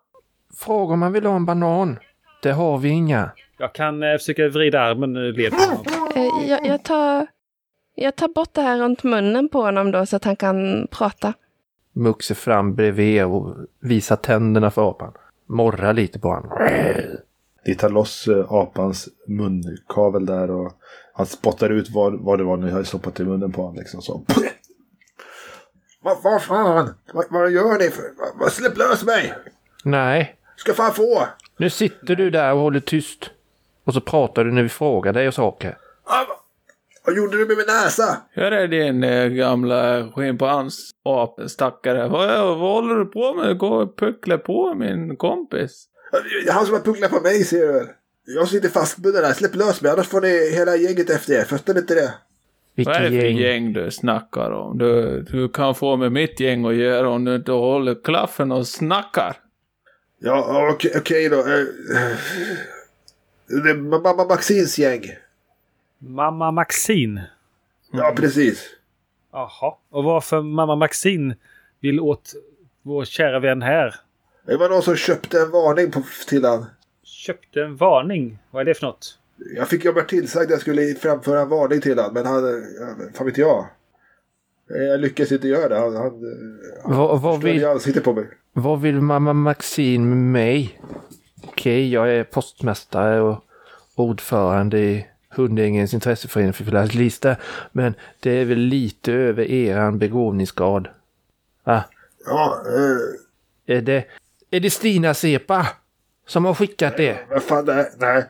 Fråga om han vill ha en banan. Det har vi inga. Jag kan eh, försöka vrida armen eh, led honom. Eh, jag, jag, tar, jag tar bort det här runt munnen på honom då så att han kan prata. Mux är fram bredvid och visar tänderna för apan. Morrar lite på honom. Ni tar loss eh, apans munkavel där och han spottar ut vad, vad det var ni hade stoppat i munnen på honom. Liksom så. Vad vad fan? Vad, vad gör ni? För? Vad, vad, släpp lös mig! Nej, Ska fan få! nu sitter du där och håller tyst. Och så pratar du när vi frågar dig och saker. Vad- gjorde du med min näsa? Här är din eh, gamla schimpans apstackare. Vad, vad håller du på med? Gå och puckla på min kompis. Han som har pucklat på mig ser du väl? Jag sitter fastbunden här. Släpp lös mig annars får ni hela gänget efter er. Fattar ni inte det? Vad är Vilka det för gäng? gäng du snackar om? Du, du kan få med mitt gäng att göra om du inte håller klaffen och snackar. Ja, okej okej då. Eh, Det är mamma Maxins gäng. Mamma Maxine. Ja, precis. Jaha. Och varför mamma Maxine vill åt vår kära vän här? Det var någon som köpte en varning på, till han. Köpte en varning. Vad är det för något? Jag fick jobba tillsagd att jag skulle framföra en varning till han, men han... ja, Fan vet jag. Jag lyckades inte göra det. Han, han, i vill, ansiktet på mig. vad vill mamma Maxine med mig? Okej, jag är postmästare och ordförande i Hundängens intresseförening för filatellister. Men det är väl lite över eran begåvningsgrad. Ah, Ja, eh, är det, är det Stina Sepa som har skickat det? vad fan, nej. nej.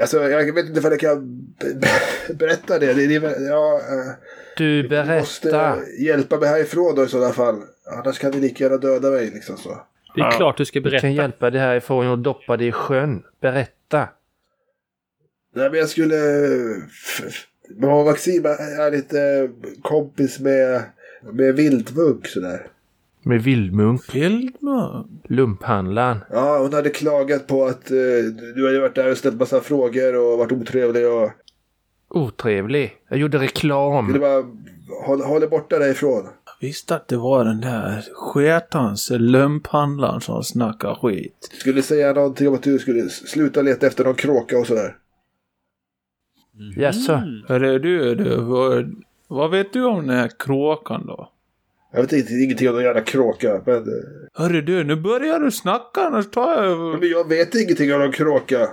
Alltså, jag vet inte om jag kan be- be- berätta det. det, det ja, eh, Du du måste berättar. hjälpa mig härifrån då i sådana fall. Annars kan ni lika gärna döda mig liksom så. Det är Ja. klart du ska berätta. kan hjälpa dig härifrån och doppa dig i sjön. Berätta. Nej, men jag skulle... Mamma Maxim är lite kompis med, med Vildmunk sådär. Med vildmunk, Vildmunk? lumphandlaren. Ja, hon hade klagat på att eh, du hade varit där och ställt massa frågor och varit otrevlig och Otrevlig. Jag gjorde reklam. ville bara hålla, hålla borta därifrån. Jag visste att det var den där sketans lumphandlaren som snackar skit. Skulle säga någonting om att du skulle sluta leta efter någon kråka och sådär. Jaså? Mm. Hörru du, du vad, vad vet du om den här kråkan då? Jag vet inte, ingenting om någon jävla kråka, men, eh, Hörru du, nu börjar du snacka annars tar jag... men jag vet ingenting om någon kråka.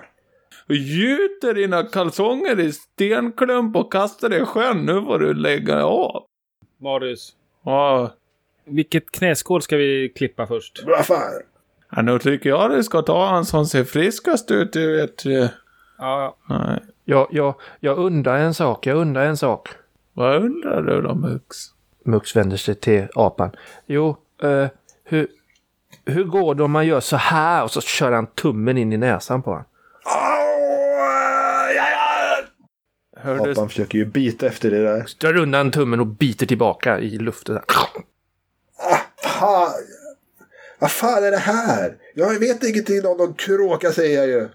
gjuter dina kalsonger i stenklump och kastar dig i sjön. Nu får du lägga av. Marius, Ja, vilket knäskål ska vi klippa först? Vad fan? ja, nu tycker jag du ska ta han som ser friskast ut, du vet. Ja, ja. Nej. Jag, jag, jag undrar en sak, jag undrar en sak. Vad undrar du då, Mux? Mux vänder sig till apan. Jo, eh, hur, hur går det om man gör så här och så kör han tummen in i näsan på honom? Hörde Apan försöker ju bita efter det där. Drar undan tummen och biter tillbaka i luften. Ah. Vad fan är det här? Jag vet ingenting om någon kråka säger jag ju.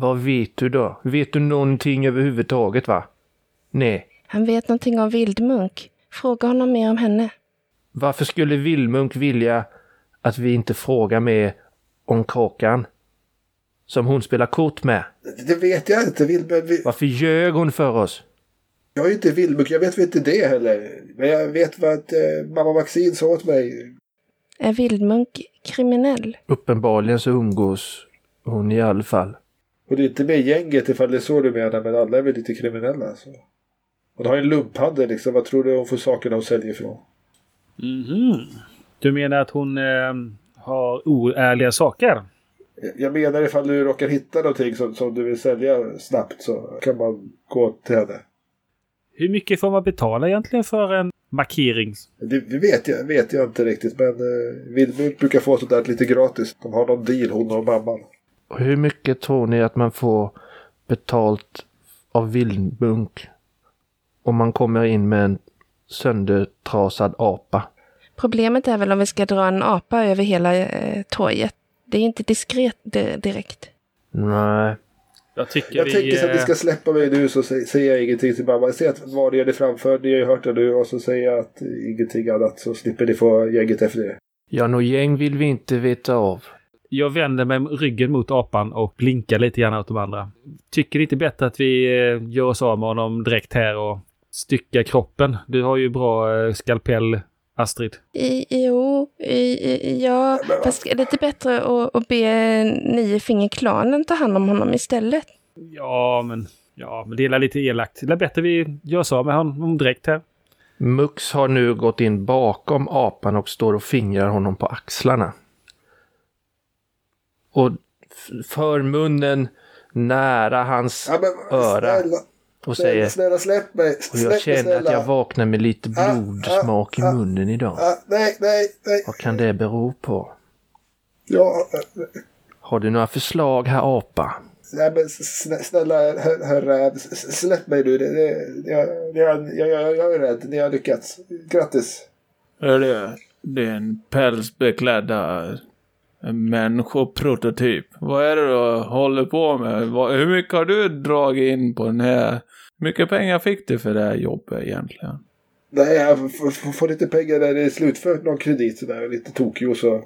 Vad vet du då? Vet du någonting överhuvudtaget va? Nej. Han vet någonting om vildmunk. Fråga honom mer om henne. Varför skulle Vildmunk vilja att vi inte frågar mer om kråkan? Som hon spelar kort med. Det vet jag inte. Vildmunk, vi, Varför ljög hon för oss? jag är ju inte vildmunk. Jag vet väl inte det heller. Men jag vet vad att, eh, mamma Maxine sa åt mig. Är vildmunk kriminell? Uppenbarligen så umgås hon i alla fall. Och det är inte med gänget ifall det är så du menar. Men alla är väl lite kriminella. Så. Hon har ju en lumphandel liksom. Vad tror du hon får sakerna hon säljer ifrån? Mhm. Du menar att hon eh, har oärliga saker? Jag menar ifall du råkar hitta någonting som, som du vill sälja snabbt så kan man gå till henne. Hur mycket får man betala egentligen för en markering? Det, det vet, jag, vet jag inte riktigt men eh, Vildmunk brukar få sånt där lite gratis. De har någon deal hon och mamman. Hur mycket tror ni att man får betalt av Vildmunk om man kommer in med en söndertrasad apa? Problemet är väl om vi ska dra en apa över hela eh, torget. Det är inte diskret di- direkt. Nej, Jag tycker Jag vi... tänker så att eh, ska släppa mig nu så sä- säger jag ingenting till mamma. Jag ser att vad är det framför, ni har ju hört det nu och så säger jag att eh, ingenting annat så slipper ni få gänget efter er. ja, något gäng vill vi inte veta av. Jag vänder mig ryggen mot apan och blinkar lite grann åt de andra. Tycker det inte bättre att vi eh, gör oss av med honom direkt här och styckar kroppen? Du har ju bra eh, skalpell, Astrid. I, jo, i, i, ja, fast är det inte bättre att, att be Niofingerklanen ta hand om honom istället? Ja, men... Ja, men det är lite elakt. Det är bättre vi gör oss av med honom direkt här. Mux har nu gått in bakom apan och står och fingrar honom på axlarna. Och för munnen nära hans Ja, men, öra snälla, och snälla, säger snälla släpp mig. och Släpp jag mig känner att jag vaknar med lite Ah, blodsmak i ah, ah. munnen idag. Ah, nej, nej, nej. Vad kan det bero på? Ja, eh, Har du några förslag här apa? nej men snä- snälla herr, herr eh, släpp mig nu. Det, det, jag, jag, jag, jag, jag är rädd. Ni har lyckats. Grattis. Är det, det är en pälsbeklädda en människoprototyp. Vad är det du håller på med? Hur mycket har du dragit in på den här? Hur mycket pengar fick du för det här jobbet egentligen? Nej, jag får, lite pengar när det är slutfört någon kredit sådär. Lite tokig och så.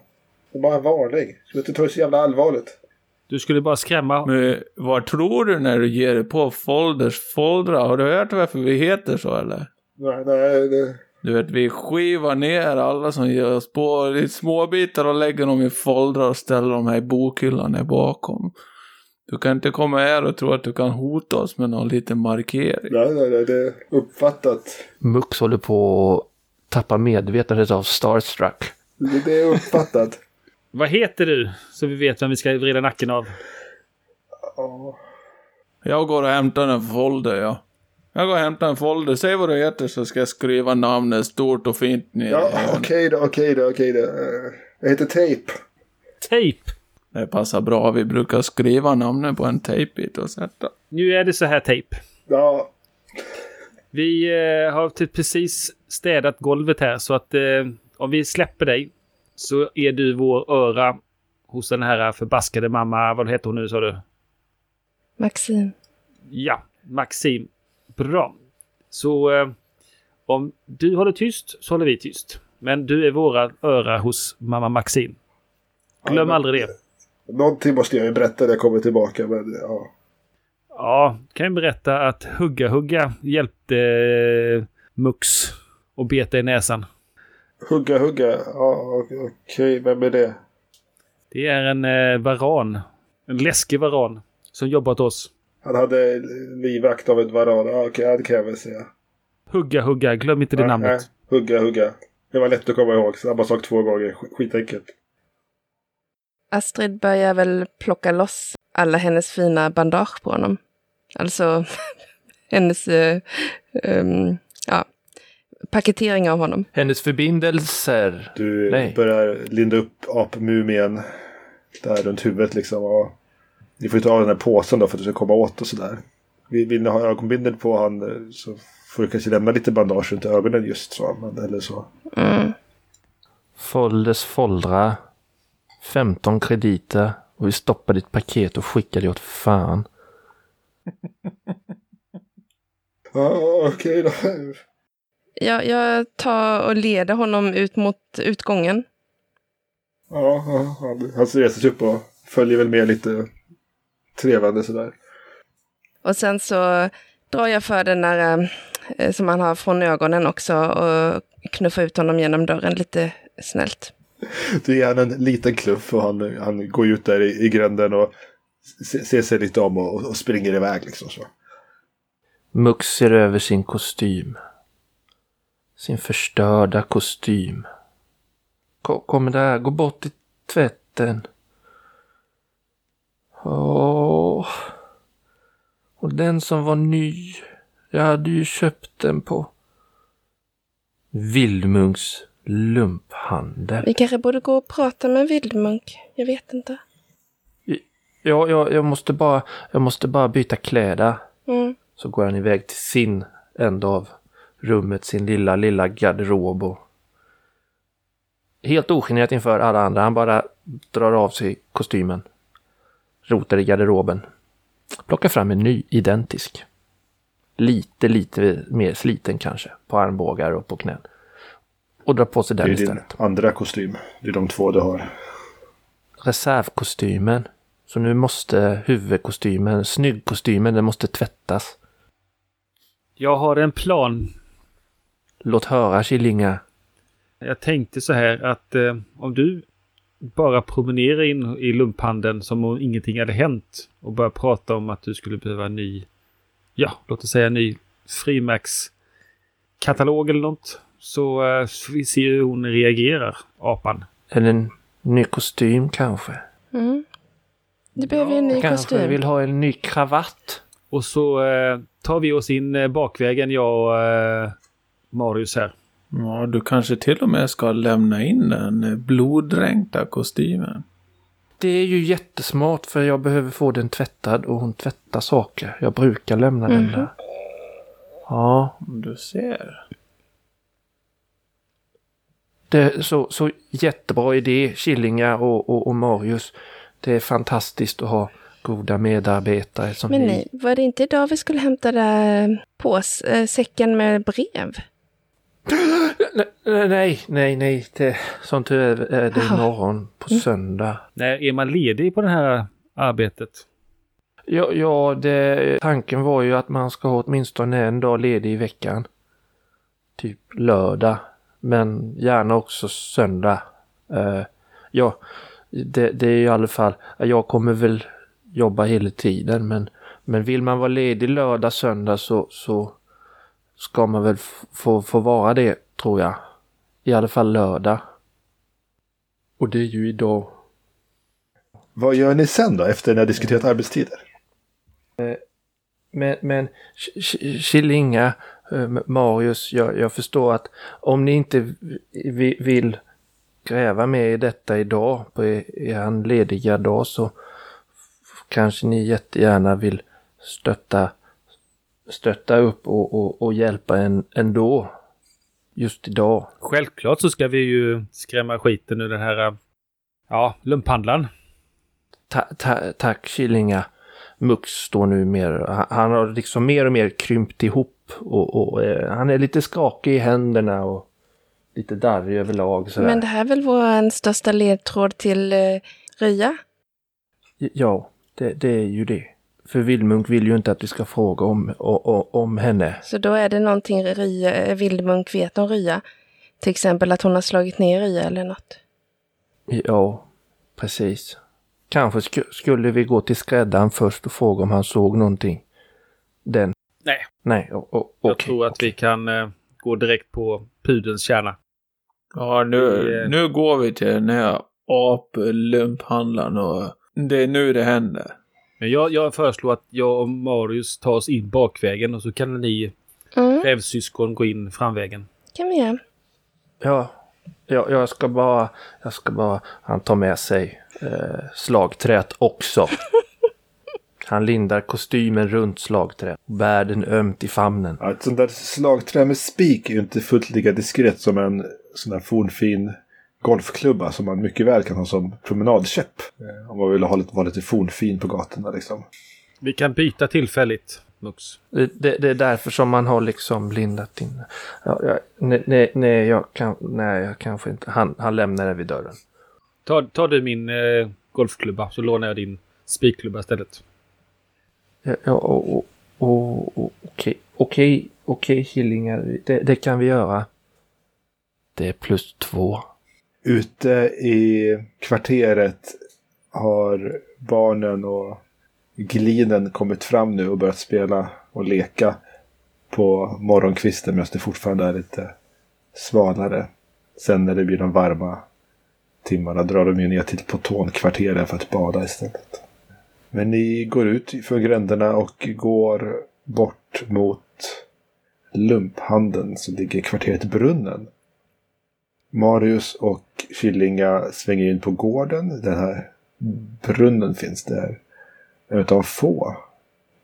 Det är bara en varning. Ska inte ta det så jävla allvarligt. Du skulle bara skrämma... Men vad tror du när du ger dig på folders foldrar? Har du hört varför vi heter så eller? Nej, nej, det, Du vet, vi skivar ner alla som ger oss på i små bitar och lägger dem i foldrar och ställer dem här i bokhyllan här bakom. Du kan inte komma här och tro att du kan hota oss med någon liten markering. nej, nej, nej, det är uppfattat. Mux håller på att tappa medvetandet av Starstruck. Det, det är uppfattat. Vad heter du? Så vi vet vem vi ska vrida nacken av. Ja. Jag går och hämtar en folder, ja. Jag går och hämtar en folder. Säg vad du heter så ska jag skriva namnet stort och fint ner. Ja, okej då, okej då, okej då. Eh, Jag heter Tape. Tejp! Det passar bra. Vi brukar skriva namnet på en tejpbit och sätta. Nu är det så här tejp. Ja, Vi eh, har typ precis städat golvet här så att eh, om vi släpper dig så är du vår öra hos den här förbaskade mamma. Vad heter hon nu sa du? Maxim. Ja, Maxim. Bra. Så eh, om du håller tyst så håller vi tyst. Men du är våra öra hos mamma Maxim. Glöm Ja, aldrig det. någonting måste jag ju berätta när jag kommer tillbaka. Men ja. Ja, kan jag berätta att Hugga Hugga hjälpte eh, Mux och beta i näsan. Hugga, hugga. Ja, okej, vem är det? Det är en eh, varan. En läskig varan. Som jobbar åt oss. Han hade livvakt av ett varan. Ja, okej, ja, det kan jag väl säga. Hugga, hugga. Glöm inte det Nej, namnet. nej. Hugga, hugga. Det var lätt att komma ihåg. Samma sak två gånger. Sk- Skitenkelt. Astrid börjar väl plocka loss alla hennes fina bandage på honom. Alltså hennes eh, ehm, ja, paketering av honom. Hennes förbindelser. Du Nej. börjar linda upp apmumien där runt huvudet liksom. Och ni får ju ta av den här påsen då för att du ska komma åt och sådär. Vill, vill ni ha ögonbindel på han eh, så får du kanske lämna lite bandage runt ögonen just så. Men, eller så. Mm. Folders foldra. 15 krediter. Och vi stoppar ditt paket och skickar det åt fan. Ja, okej då. Jag, jag tar och leder honom ut mot utgången. Ja, ja, han, han reser sig upp och följer väl med lite trevande sådär. Och sen så drar jag för den där eh, som han har från ögonen också och knuffar ut honom genom dörren lite snällt. Du ger han en liten kluff och han, han går ut där i, i gränden och se- ser sig lite om och, och springer iväg liksom så. Mux ser över sin kostym. Sin förstörda kostym. Ko- Kommer där, gå bort i tvätten. Åh. Och den som var ny. Jag hade ju köpt den på Vildmunks lumphandel. Vi kanske borde gå och prata med Vildmunk. Jag vet inte. Ja, ja, jag måste bara, jag måste bara byta kläder. Mm. Så går han iväg till sin ända av rummet, sin lilla, lilla garderob. Och helt ogenerat inför alla andra. Han bara drar av sig kostymen. Rotar i garderoben. Plockar fram en ny, identisk. Lite, lite mer sliten kanske. På armbågar och på knän. Och drar på sig Det är den din istället. andra kostym. Det är de två du har. Reservkostymen. Så nu måste huvudkostymen, snyggkostymen, den måste tvättas. Jag har en plan. Låt höra Killinga. Jag tänkte så här att eh, om du bara promenerar in i lumphandeln som om ingenting hade hänt och börjar prata om att du skulle behöva en ny, ja, låt oss säga en ny frimärkskatalog eller något. Så eh, vi se hur hon reagerar, apan. Eller en ny kostym kanske. Mm. Du behöver ju en ny Kanske kostym. vill ha en ny kravatt. Och så eh, tar vi oss in eh, bakvägen, jag och eh, Marius här. Ja, du kanske till och med ska lämna in den eh, bloddränkta kostymen. Det är ju jättesmart för jag behöver få den tvättad och hon tvättar saker. Jag brukar lämna den Mhm. där. Ja, Du ser. det är så, så jättebra idé Killinga och, och, och Marius. Det är fantastiskt att ha goda medarbetare som Men ni. nej, var det inte idag vi skulle hämta där pås, äh, säcken med brev? Nej, nej, nej, nej. Det, som tur är är det imorgon på söndag. När är man ledig på det här arbetet? Ja, ja det, tanken var ju att man ska ha åtminstone en dag ledig i veckan. Typ lördag. Men gärna också söndag. Eh, ja, det, det är i alla fall, jag kommer väl jobba hela tiden men, men vill man vara ledig lördag, söndag så, så ska man väl få, få vara det tror jag. I alla fall lördag. Och det är ju idag. Vad gör ni sen då efter ni har diskuterat arbetstider? Men, men K- Killinga, eh, Marius, jag, jag förstår att om ni inte vi- vill gräva mer i detta idag på er, lediga dag så kanske ni jättegärna vill stötta, stötta upp och, och, och hjälpa en ändå. Just idag. Självklart så ska vi ju skrämma skiten ur den här, eh, ja, lumphandlaren. Ta, ta, tack Killinga. Mux står nu mer, han, han har liksom mer och mer krympt ihop och, och eh, han är lite skakig i händerna och lite darrig överlag sådär. Men det här är väl vår största ledtråd till uh, Rya? Ja, det, det är ju det. För Vildmunk vill ju inte att vi ska fråga om, o, o, om henne. Så då är det någonting Rya, eh, Vildmunk vet om Rya. Till exempel att hon har slagit ner Rya eller något. Ja, precis. kanske sk skulle vi gå till skräddaren först och fråga om han såg någonting. Den. Nej. Nej, o- o- Jag tror att vi kan eh, gå direkt på pudelns kärna. Ja, nu, Vi, eh, nu går vi till den här aplumphandlaren och det är nu det händer. Men jag, jag föreslår att jag och Marius tar oss in bakvägen och så kan ni Mm, rävsyskon gå in framvägen. kan vi göra. Ja, ja, jag ska bara, jag ska bara, han tar med sig eh, slagträt också. Han lindar kostymen runt slagträt och bär den ömt i famnen. Ja, ett sånt där slagträ med spik är ju inte fullt lika diskret som en sån där fornfin golfklubba som man mycket väl kan ha som promenadkäpp. Om man vill ha lite, vara lite fornfin på gatorna liksom. Vi kan byta tillfälligt, Mux. Det, det, är därför som man har liksom lindat in. Ja, ja, nej, nej, nej, jag kan, nej, jag kanske inte. Han, han lämnar det vid dörren. Ta, ta du min eh, golfklubba så lånar jag din spikklubba istället. Ja, ja, och, och, och, och, okej, okej, okej killingar. Det, det kan vi göra. Det är plus två. Ute i kvarteret har barnen och glinen kommit fram nu och börjat spela och leka på morgonkvisten medan det fortfarande är lite svalare. Sen när det blir de varma timmarna drar de ju ner till Potonkvarteren för att bada istället. Men ni går ut för gränderna och går bort mot lumphandeln som ligger i kvarteret Brunnen. Marius och Killinga svänger in på gården. Den här brunnen finns där. En av få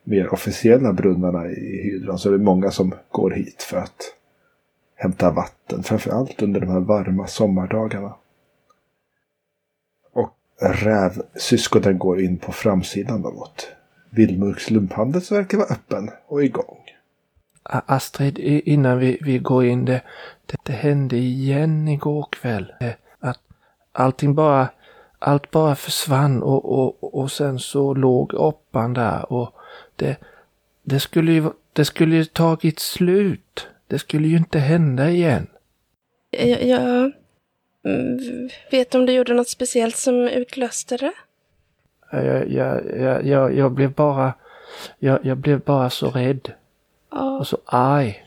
mer officiella brunnarna i hydran. Så det är många som går hit för att hämta vatten. Framförallt under de här varma sommardagarna. Och rävsyskonen går in på framsidan något. Vildmurks lumphandel så verkar vara öppen och igång. Astrid, innan vi, vi går in, det, det, hände igen igår kväll. Eh, Att allting bara, allt bara försvann och, och, och sen så låg oppan där och det, det skulle ju, det skulle ju tagit slut. Det skulle ju inte hända igen. Jag, jag mm, vet om du gjorde något speciellt som utlöste det? Jag, jag, jag, jag, jag blev bara, jag, jag blev bara så rädd Ja, och så arg.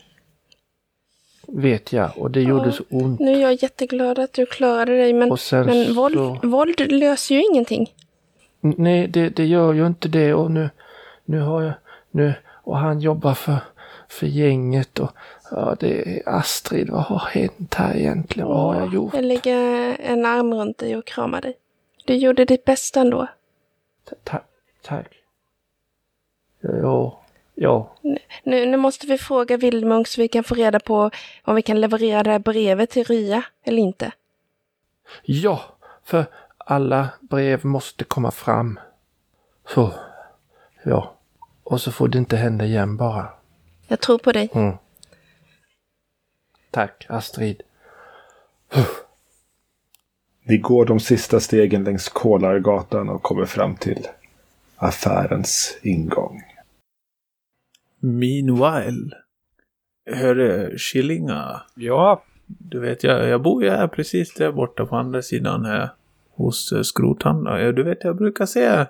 Vet jag och det gjorde så ont. nu är jag jätteglad att du klarade dig, men, men våld, så... våld löser ju ingenting. Nej, det, det gör ju inte det och nu, nu har jag, nu, och han jobbar för, för gänget och ja, det är Astrid, vad har hänt här egentligen? Vad har jag gjort? Jag lägger en arm runt dig och kramar dig. Du gjorde ditt bästa ändå. Ta- tack. Ja, ja, Nu, nu måste vi fråga Vildmunk så vi kan få reda på om vi kan leverera det här brevet till Rya eller inte. ja, för alla brev måste komma fram. Så, ja. Och så får det inte hända igen bara. Jag tror på dig. Mm. Tack, Astrid. Ni går de sista stegen längs Kolargatan och kommer fram till affärens ingång. Meanwhile. Hörru, Killinga. Ja, Du vet, jag, jag bor ju här precis där borta på andra sidan här. Hos uh, skrothandlaren. Ja, Du vet, jag brukar se...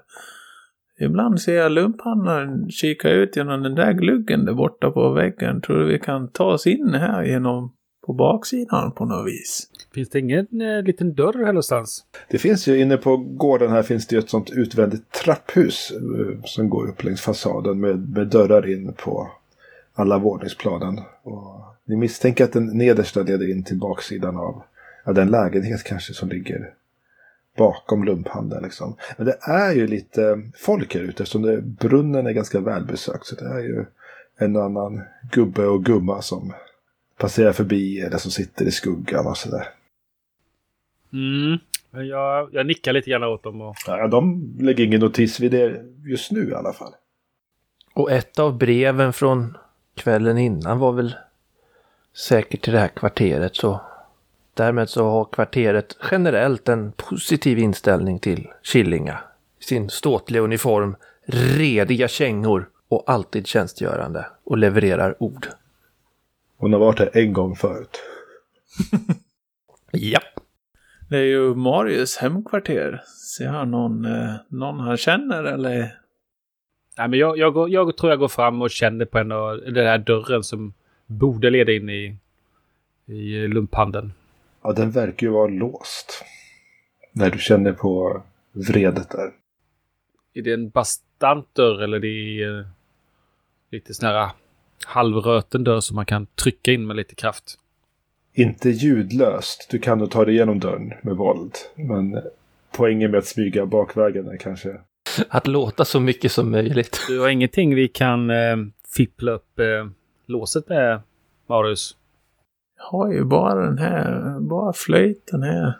Ibland ser jag lumphandlaren kika ut genom den där gluggen där borta på väggen. Tror du vi kan ta oss in här genom... På baksidan på något vis? Finns det ingen eh, liten dörr här någonstans? Det finns ju inne på gården här finns det ju ett sånt utvändigt trapphus eh, som går upp längs fasaden med, med dörrar in på alla våningsplanen. Och ni misstänker att den nedersta leder in till baksidan av ja, den lägenhet kanske som ligger bakom lumphandeln. Liksom. Men det är ju lite folk här ute eftersom det, brunnen är ganska välbesökt. Så det är ju en och annan gubbe och gumma som passerar förbi eller som sitter i skuggan och sådär. Mm. Men Jag, jag nickar lite grann åt dem och... Ja, de lägger ingen notis vid det just nu i alla fall. Och ett av breven från kvällen innan var väl säkert till det här kvarteret så därmed så har kvarteret generellt en positiv inställning till Killinga. Sin ståtliga uniform, rediga kängor och alltid tjänstgörande och levererar ord. Hon har varit här en gång förut. Ja. Det är ju Marius hemkvarter. Ser han någon, eh, någon han känner eller? Nej, men jag, jag, går, jag tror jag går fram och känner på en av den här dörren som borde leda in i, i lumphandeln. Ja, den verkar ju vara låst. När du känner på vredet där. Är det en bastant dörr eller det är eh, lite sån här halvröten dörr som man kan trycka in med lite kraft? Inte ljudlöst. Du kan nog ta dig igenom dörren med våld. Men poängen med att smyga bakvägen är kanske... Att låta så mycket som möjligt. Du har ingenting vi kan eh, fippla upp eh, låset med, Marius? Jag har ju bara den här, bara flöjten här.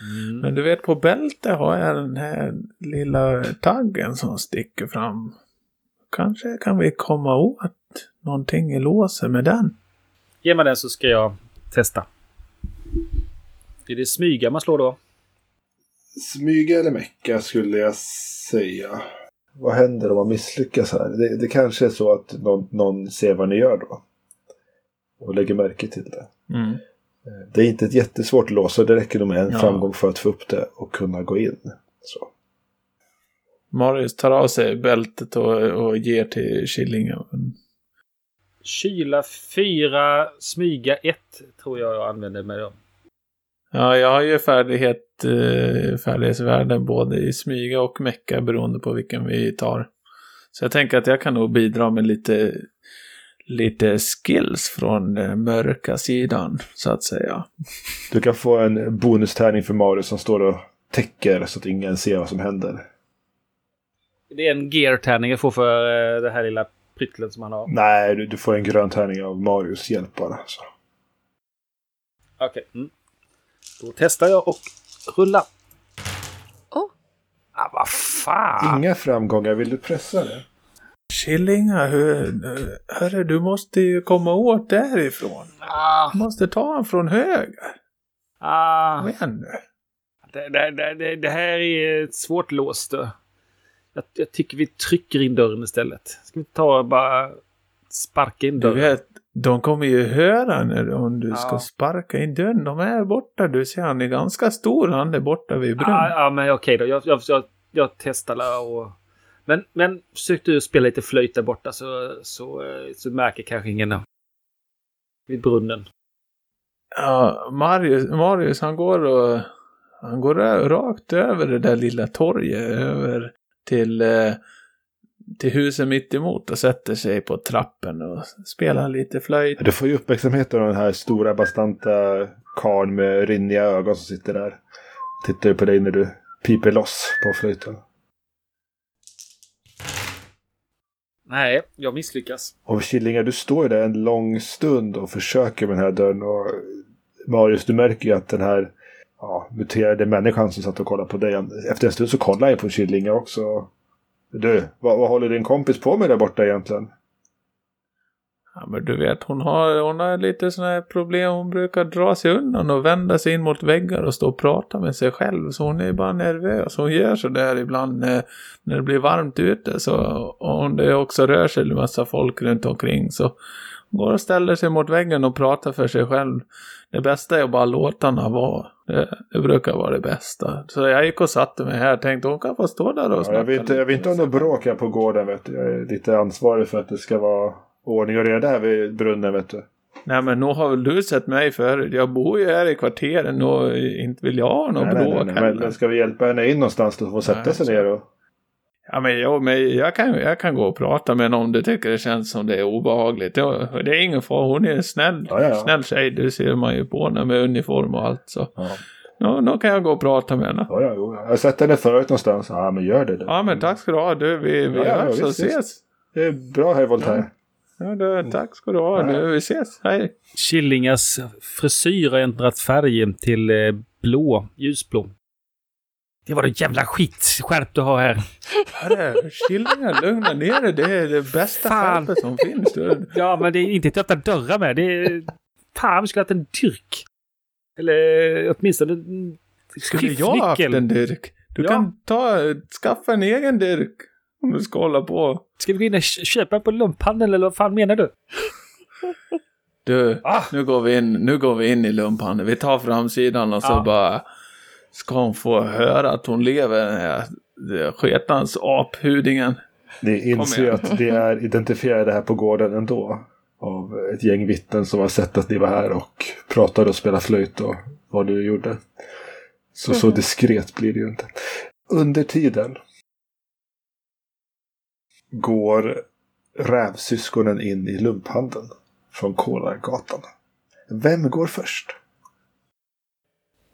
Mm. Men du vet på bältet har jag den här lilla taggen som sticker fram. Kanske kan vi komma åt någonting i låset med den. Ge mig den så ska jag testa. Är det smyga man slår då? Smyga eller mecka skulle jag säga. Vad händer om man misslyckas här? Det, det kanske är så att någon, någon ser vad ni gör då. Och lägger märke till det. Mm. Det är inte ett jättesvårt lås så det räcker nog med en Ja. framgång för att få upp det och kunna gå in. Så. Marius tar av sig bältet och, och ger till Killingen. Kyla 4, smyga 1 tror jag jag använder mig av. Ja, jag har ju färdighet, eh, färdighetsvärden både i smyga och mecka beroende på vilken vi tar. Så jag tänker att jag kan nog bidra med lite, lite skills från den mörka sidan, så att säga. Du kan få en bonustärning för Marius som står och täcker så att ingen ser vad som händer. Det är en gear-tärning jag får för eh, det här lilla pryttlen som han har. Nej, du, du får en grön tärning av Marius hjälp bara. Så. Okej. Mm. Då testar jag och rulla. Åh. Ah, vad fan! Inga framgångar, vill du pressa det? Killinga, hur, hörru, du måste ju komma åt därifrån. Ah, Du måste ta han från höger. ah. Kom igen nu. Det, det, det, det, det här är ett svårt lås. Då. Jag, jag tycker vi trycker in dörren istället. Ska vi ta och bara sparka in Du dörren? vet, de kommer ju höra när om du Ja. ska sparka in dörren. De är borta, du ser han är ganska stor, han är borta vid Ja, brunnen. ja, men okej då. Jag, jag, jag, jag testar och... Men, men försök du spela lite flöjt där borta så, så, så märker kanske ingen då. Vid brunnen. Ja, Marius, Marius han går och han går rakt över det där lilla torget över till, eh, till huset mitt emot och sätter sig på trappen och spelar lite flöjt. Du får ju uppmärksamhet av den här stora bastanta karln med rinniga ögon som sitter där. Tittar ju på dig när du piper loss på flöjten. Nej, jag misslyckas. Och Killinga, du står ju där en lång stund och försöker med den här dörren. Och Marius, du märker ju att den här ja, muterade människan som satt och kollade på dig. Efter en stund så kollade jag på Killinga också. Du, vad, vad håller din kompis på med där borta egentligen? Ja, men du vet, hon har, hon har lite sådana här problem. Hon brukar dra sig undan och vända sig in mot väggar och stå och prata med sig själv. Så hon är bara nervös. Hon gör sådär ibland när, när det blir varmt ute. Så, och om det också rör sig en massa folk runt omkring så går och ställer sig mot väggen och pratar för sig själv. Det bästa är att bara låta henne vara. Det, det brukar vara det bästa. Så jag gick och satte mig här och tänkte hon kan få stå där och Ja, snacka jag, vet, inte- jag vet inte om det bråk här på gården. Vet du. Jag är lite ansvarig för att det ska vara ordning och reda här vid brunnen. Vet du. Nej men nog har väl du sett mig förut. Jag bor ju här i kvarteren och inte vill jag ha något Nej, nej, bråk nej, nej. heller. Men, ska vi hjälpa henne in någonstans då hon sätta Nej, sig ner och... Ja men, jo, men jag, kan, jag kan gå och prata med henne om du tycker det känns som det är obehagligt. Det är ingen fara, hon är en snäll, Ja, ja, ja. snäll tjej. Det ser man ju på henne med uniform och allt så. Ja, Nå, nå kan jag gå och prata med henne. ja, ja, jo. Jag har sett henne förut någonstans. Ja, men gör det då. Ja men tack ska du ha. Du, vi, vi Ja, ja, hörs och visst, ses. visst. Det är bra här Voltaire. Ja, du, tack ska du ha. Du, vi ses. Hej. Killingas frisyr har ändrat färg till eh, blå, ljusblå. Det var det jävla skitskärp du har här. Hörru, Killingar, lugna ner dig. Det är det bästa Fan. skärpet som finns. Du. Ja, men det är inte att öppna dörrar med. Det är... Fan, vi skulle ha haft en dyrk. Eller åtminstone en Skulle jag haft skiftnyckel. en dyrk? Du Ja. kan ta, skaffa en egen dyrk. Om du ska hålla på. Ska vi gå in och kö- köpa på lumphandeln eller vad fan menar du? Du, Ah. nu, går vi in, nu går vi in i lumphandeln. Vi tar framsidan och så bara Ska hon få höra att hon lever, den här det sketans aphudingen? Ni inser att det är identifierade här på gården ändå. Av ett gäng vittnen som har sett att ni var här och pratade och spelade flöjt och vad du gjorde. Så så diskret blir det ju inte. Under tiden går rävsyskonen in i lumphandeln från Kolargatan. Vem går först?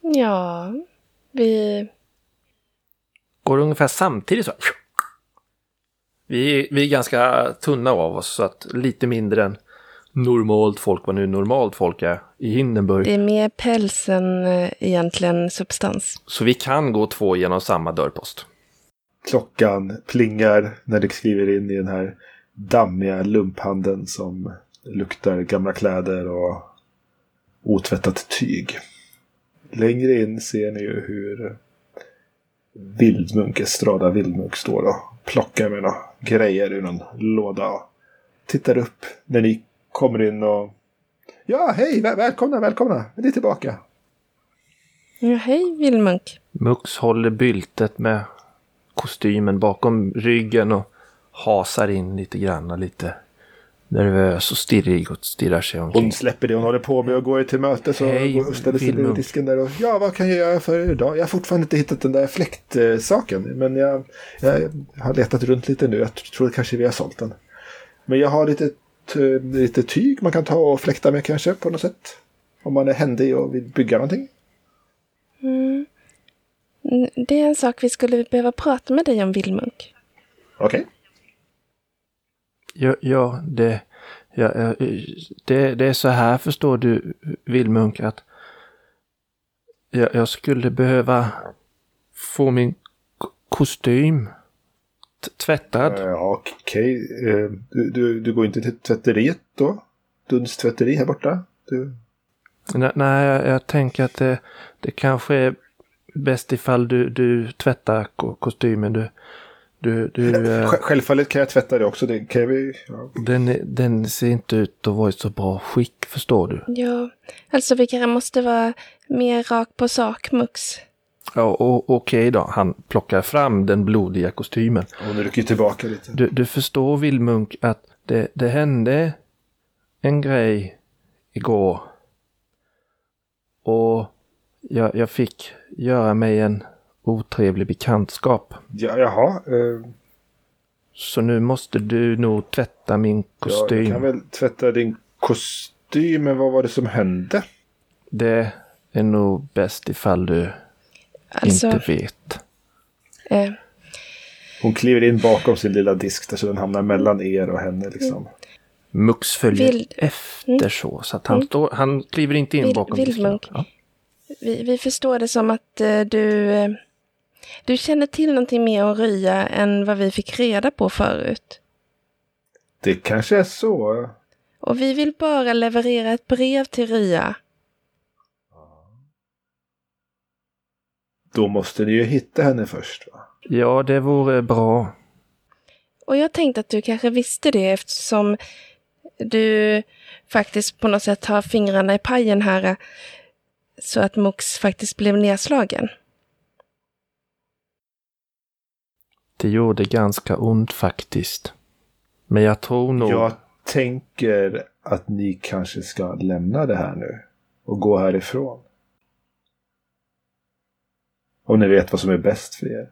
Ja, vi... Går ungefär samtidigt så. Vi, vi är ganska tunna av oss så att lite mindre än normalt folk, vad nu normalt folk är i Hindenburg. Det är mer päls än eh, egentligen substans. Så vi kan gå två genom samma dörrpost. Klockan plingar när du skriver in i den här dammiga lumphandeln som luktar gamla kläder och otvättat tyg. Längre in ser ni ju hur Vildmunk, Estrada Vildmunk står och plockar med några grejer ur någon låda. Och tittar upp när ni kommer in och Ja, hej! Väl- välkomna, välkomna! Ni är tillbaka. Ja, hej Vildmunk. Mux håller byltet med kostymen bakom ryggen och hasar in lite grann och lite nervös och stirrig och stirrar sig omkring. Hon släpper det hon håller på med och går till mötes och Hej, går och ställer sig vid disken där och Ja, vad kan jag göra för er idag? Jag har fortfarande inte hittat den där fläktsaken. Men jag, jag har letat runt lite nu. Jag tror kanske vi har sålt den. Men jag har lite, lite tyg man kan ta och fläkta med kanske på något sätt. Om man är händig och vill bygga någonting. Mm. Det är en sak vi skulle behöva prata med dig om, Vildmunk. Okej. Ja, ja, det, ja, ja, det, det är så här förstår du, Vilmunk, att jag, jag skulle behöva få min kostym tvättad. Ja, okej. Eh, Du, du, du går inte till tvätteriet då? Duns tvätteri här borta? Du... Nej, nej jag, jag tänker att det, det kanske är bäst ifall du, du tvättar ko- kostymen. Du, du, du, eh, Sj- Självfallet kan jag tvätta det också. Det kan vi... Ja. den, den ser inte ut att vara i så bra skick, förstår du. Ja, alltså vi kanske måste vara mer rak på sak, Mux. Ja, och okej då, han plockar fram den blodiga kostymen. Hon rycker tillbaka lite. Du, du förstår Vilmunk att det, det hände en grej igår. Och jag, jag fick göra mig en otrevlig bekantskap. Ja, jaha. Eh, Så nu måste du nog tvätta min Ja, jag kostym. kan väl tvätta din kostym, men vad var det som hände? Det är nog bäst ifall du Alltså, inte vet. eh, Hon kliver in bakom sin lilla disk där så den hamnar mellan er och henne liksom. Mux följer Vild- efter så. Så att han, Mm. står, han kliver inte in Vild- bakom disken. Ja. vi, vi förstår det som att eh, du, eh, du känner till någonting mer om Rya än vad vi fick reda på förut. Det kanske är så. Och vi vill bara leverera ett brev till Rya. Då måste ni ju hitta henne först. Va? ja, det vore bra. Och jag tänkte att du kanske visste det eftersom du faktiskt på något sätt har fingrarna i pajen här. Så att Mux faktiskt blev nedslagen. Det gjorde ganska ont faktiskt. Men jag tror nog... Jag tänker att ni kanske ska lämna det här nu. Och gå härifrån. Om ni vet vad som är bäst för er.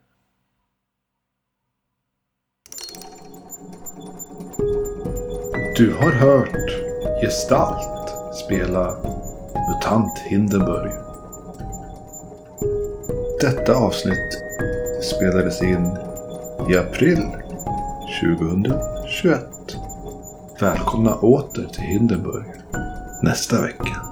Du har hört Gestalt spela MUTANT Hindenburg. Detta avsnitt spelades in i april 2021. Välkomna åter till Hindenburg nästa vecka.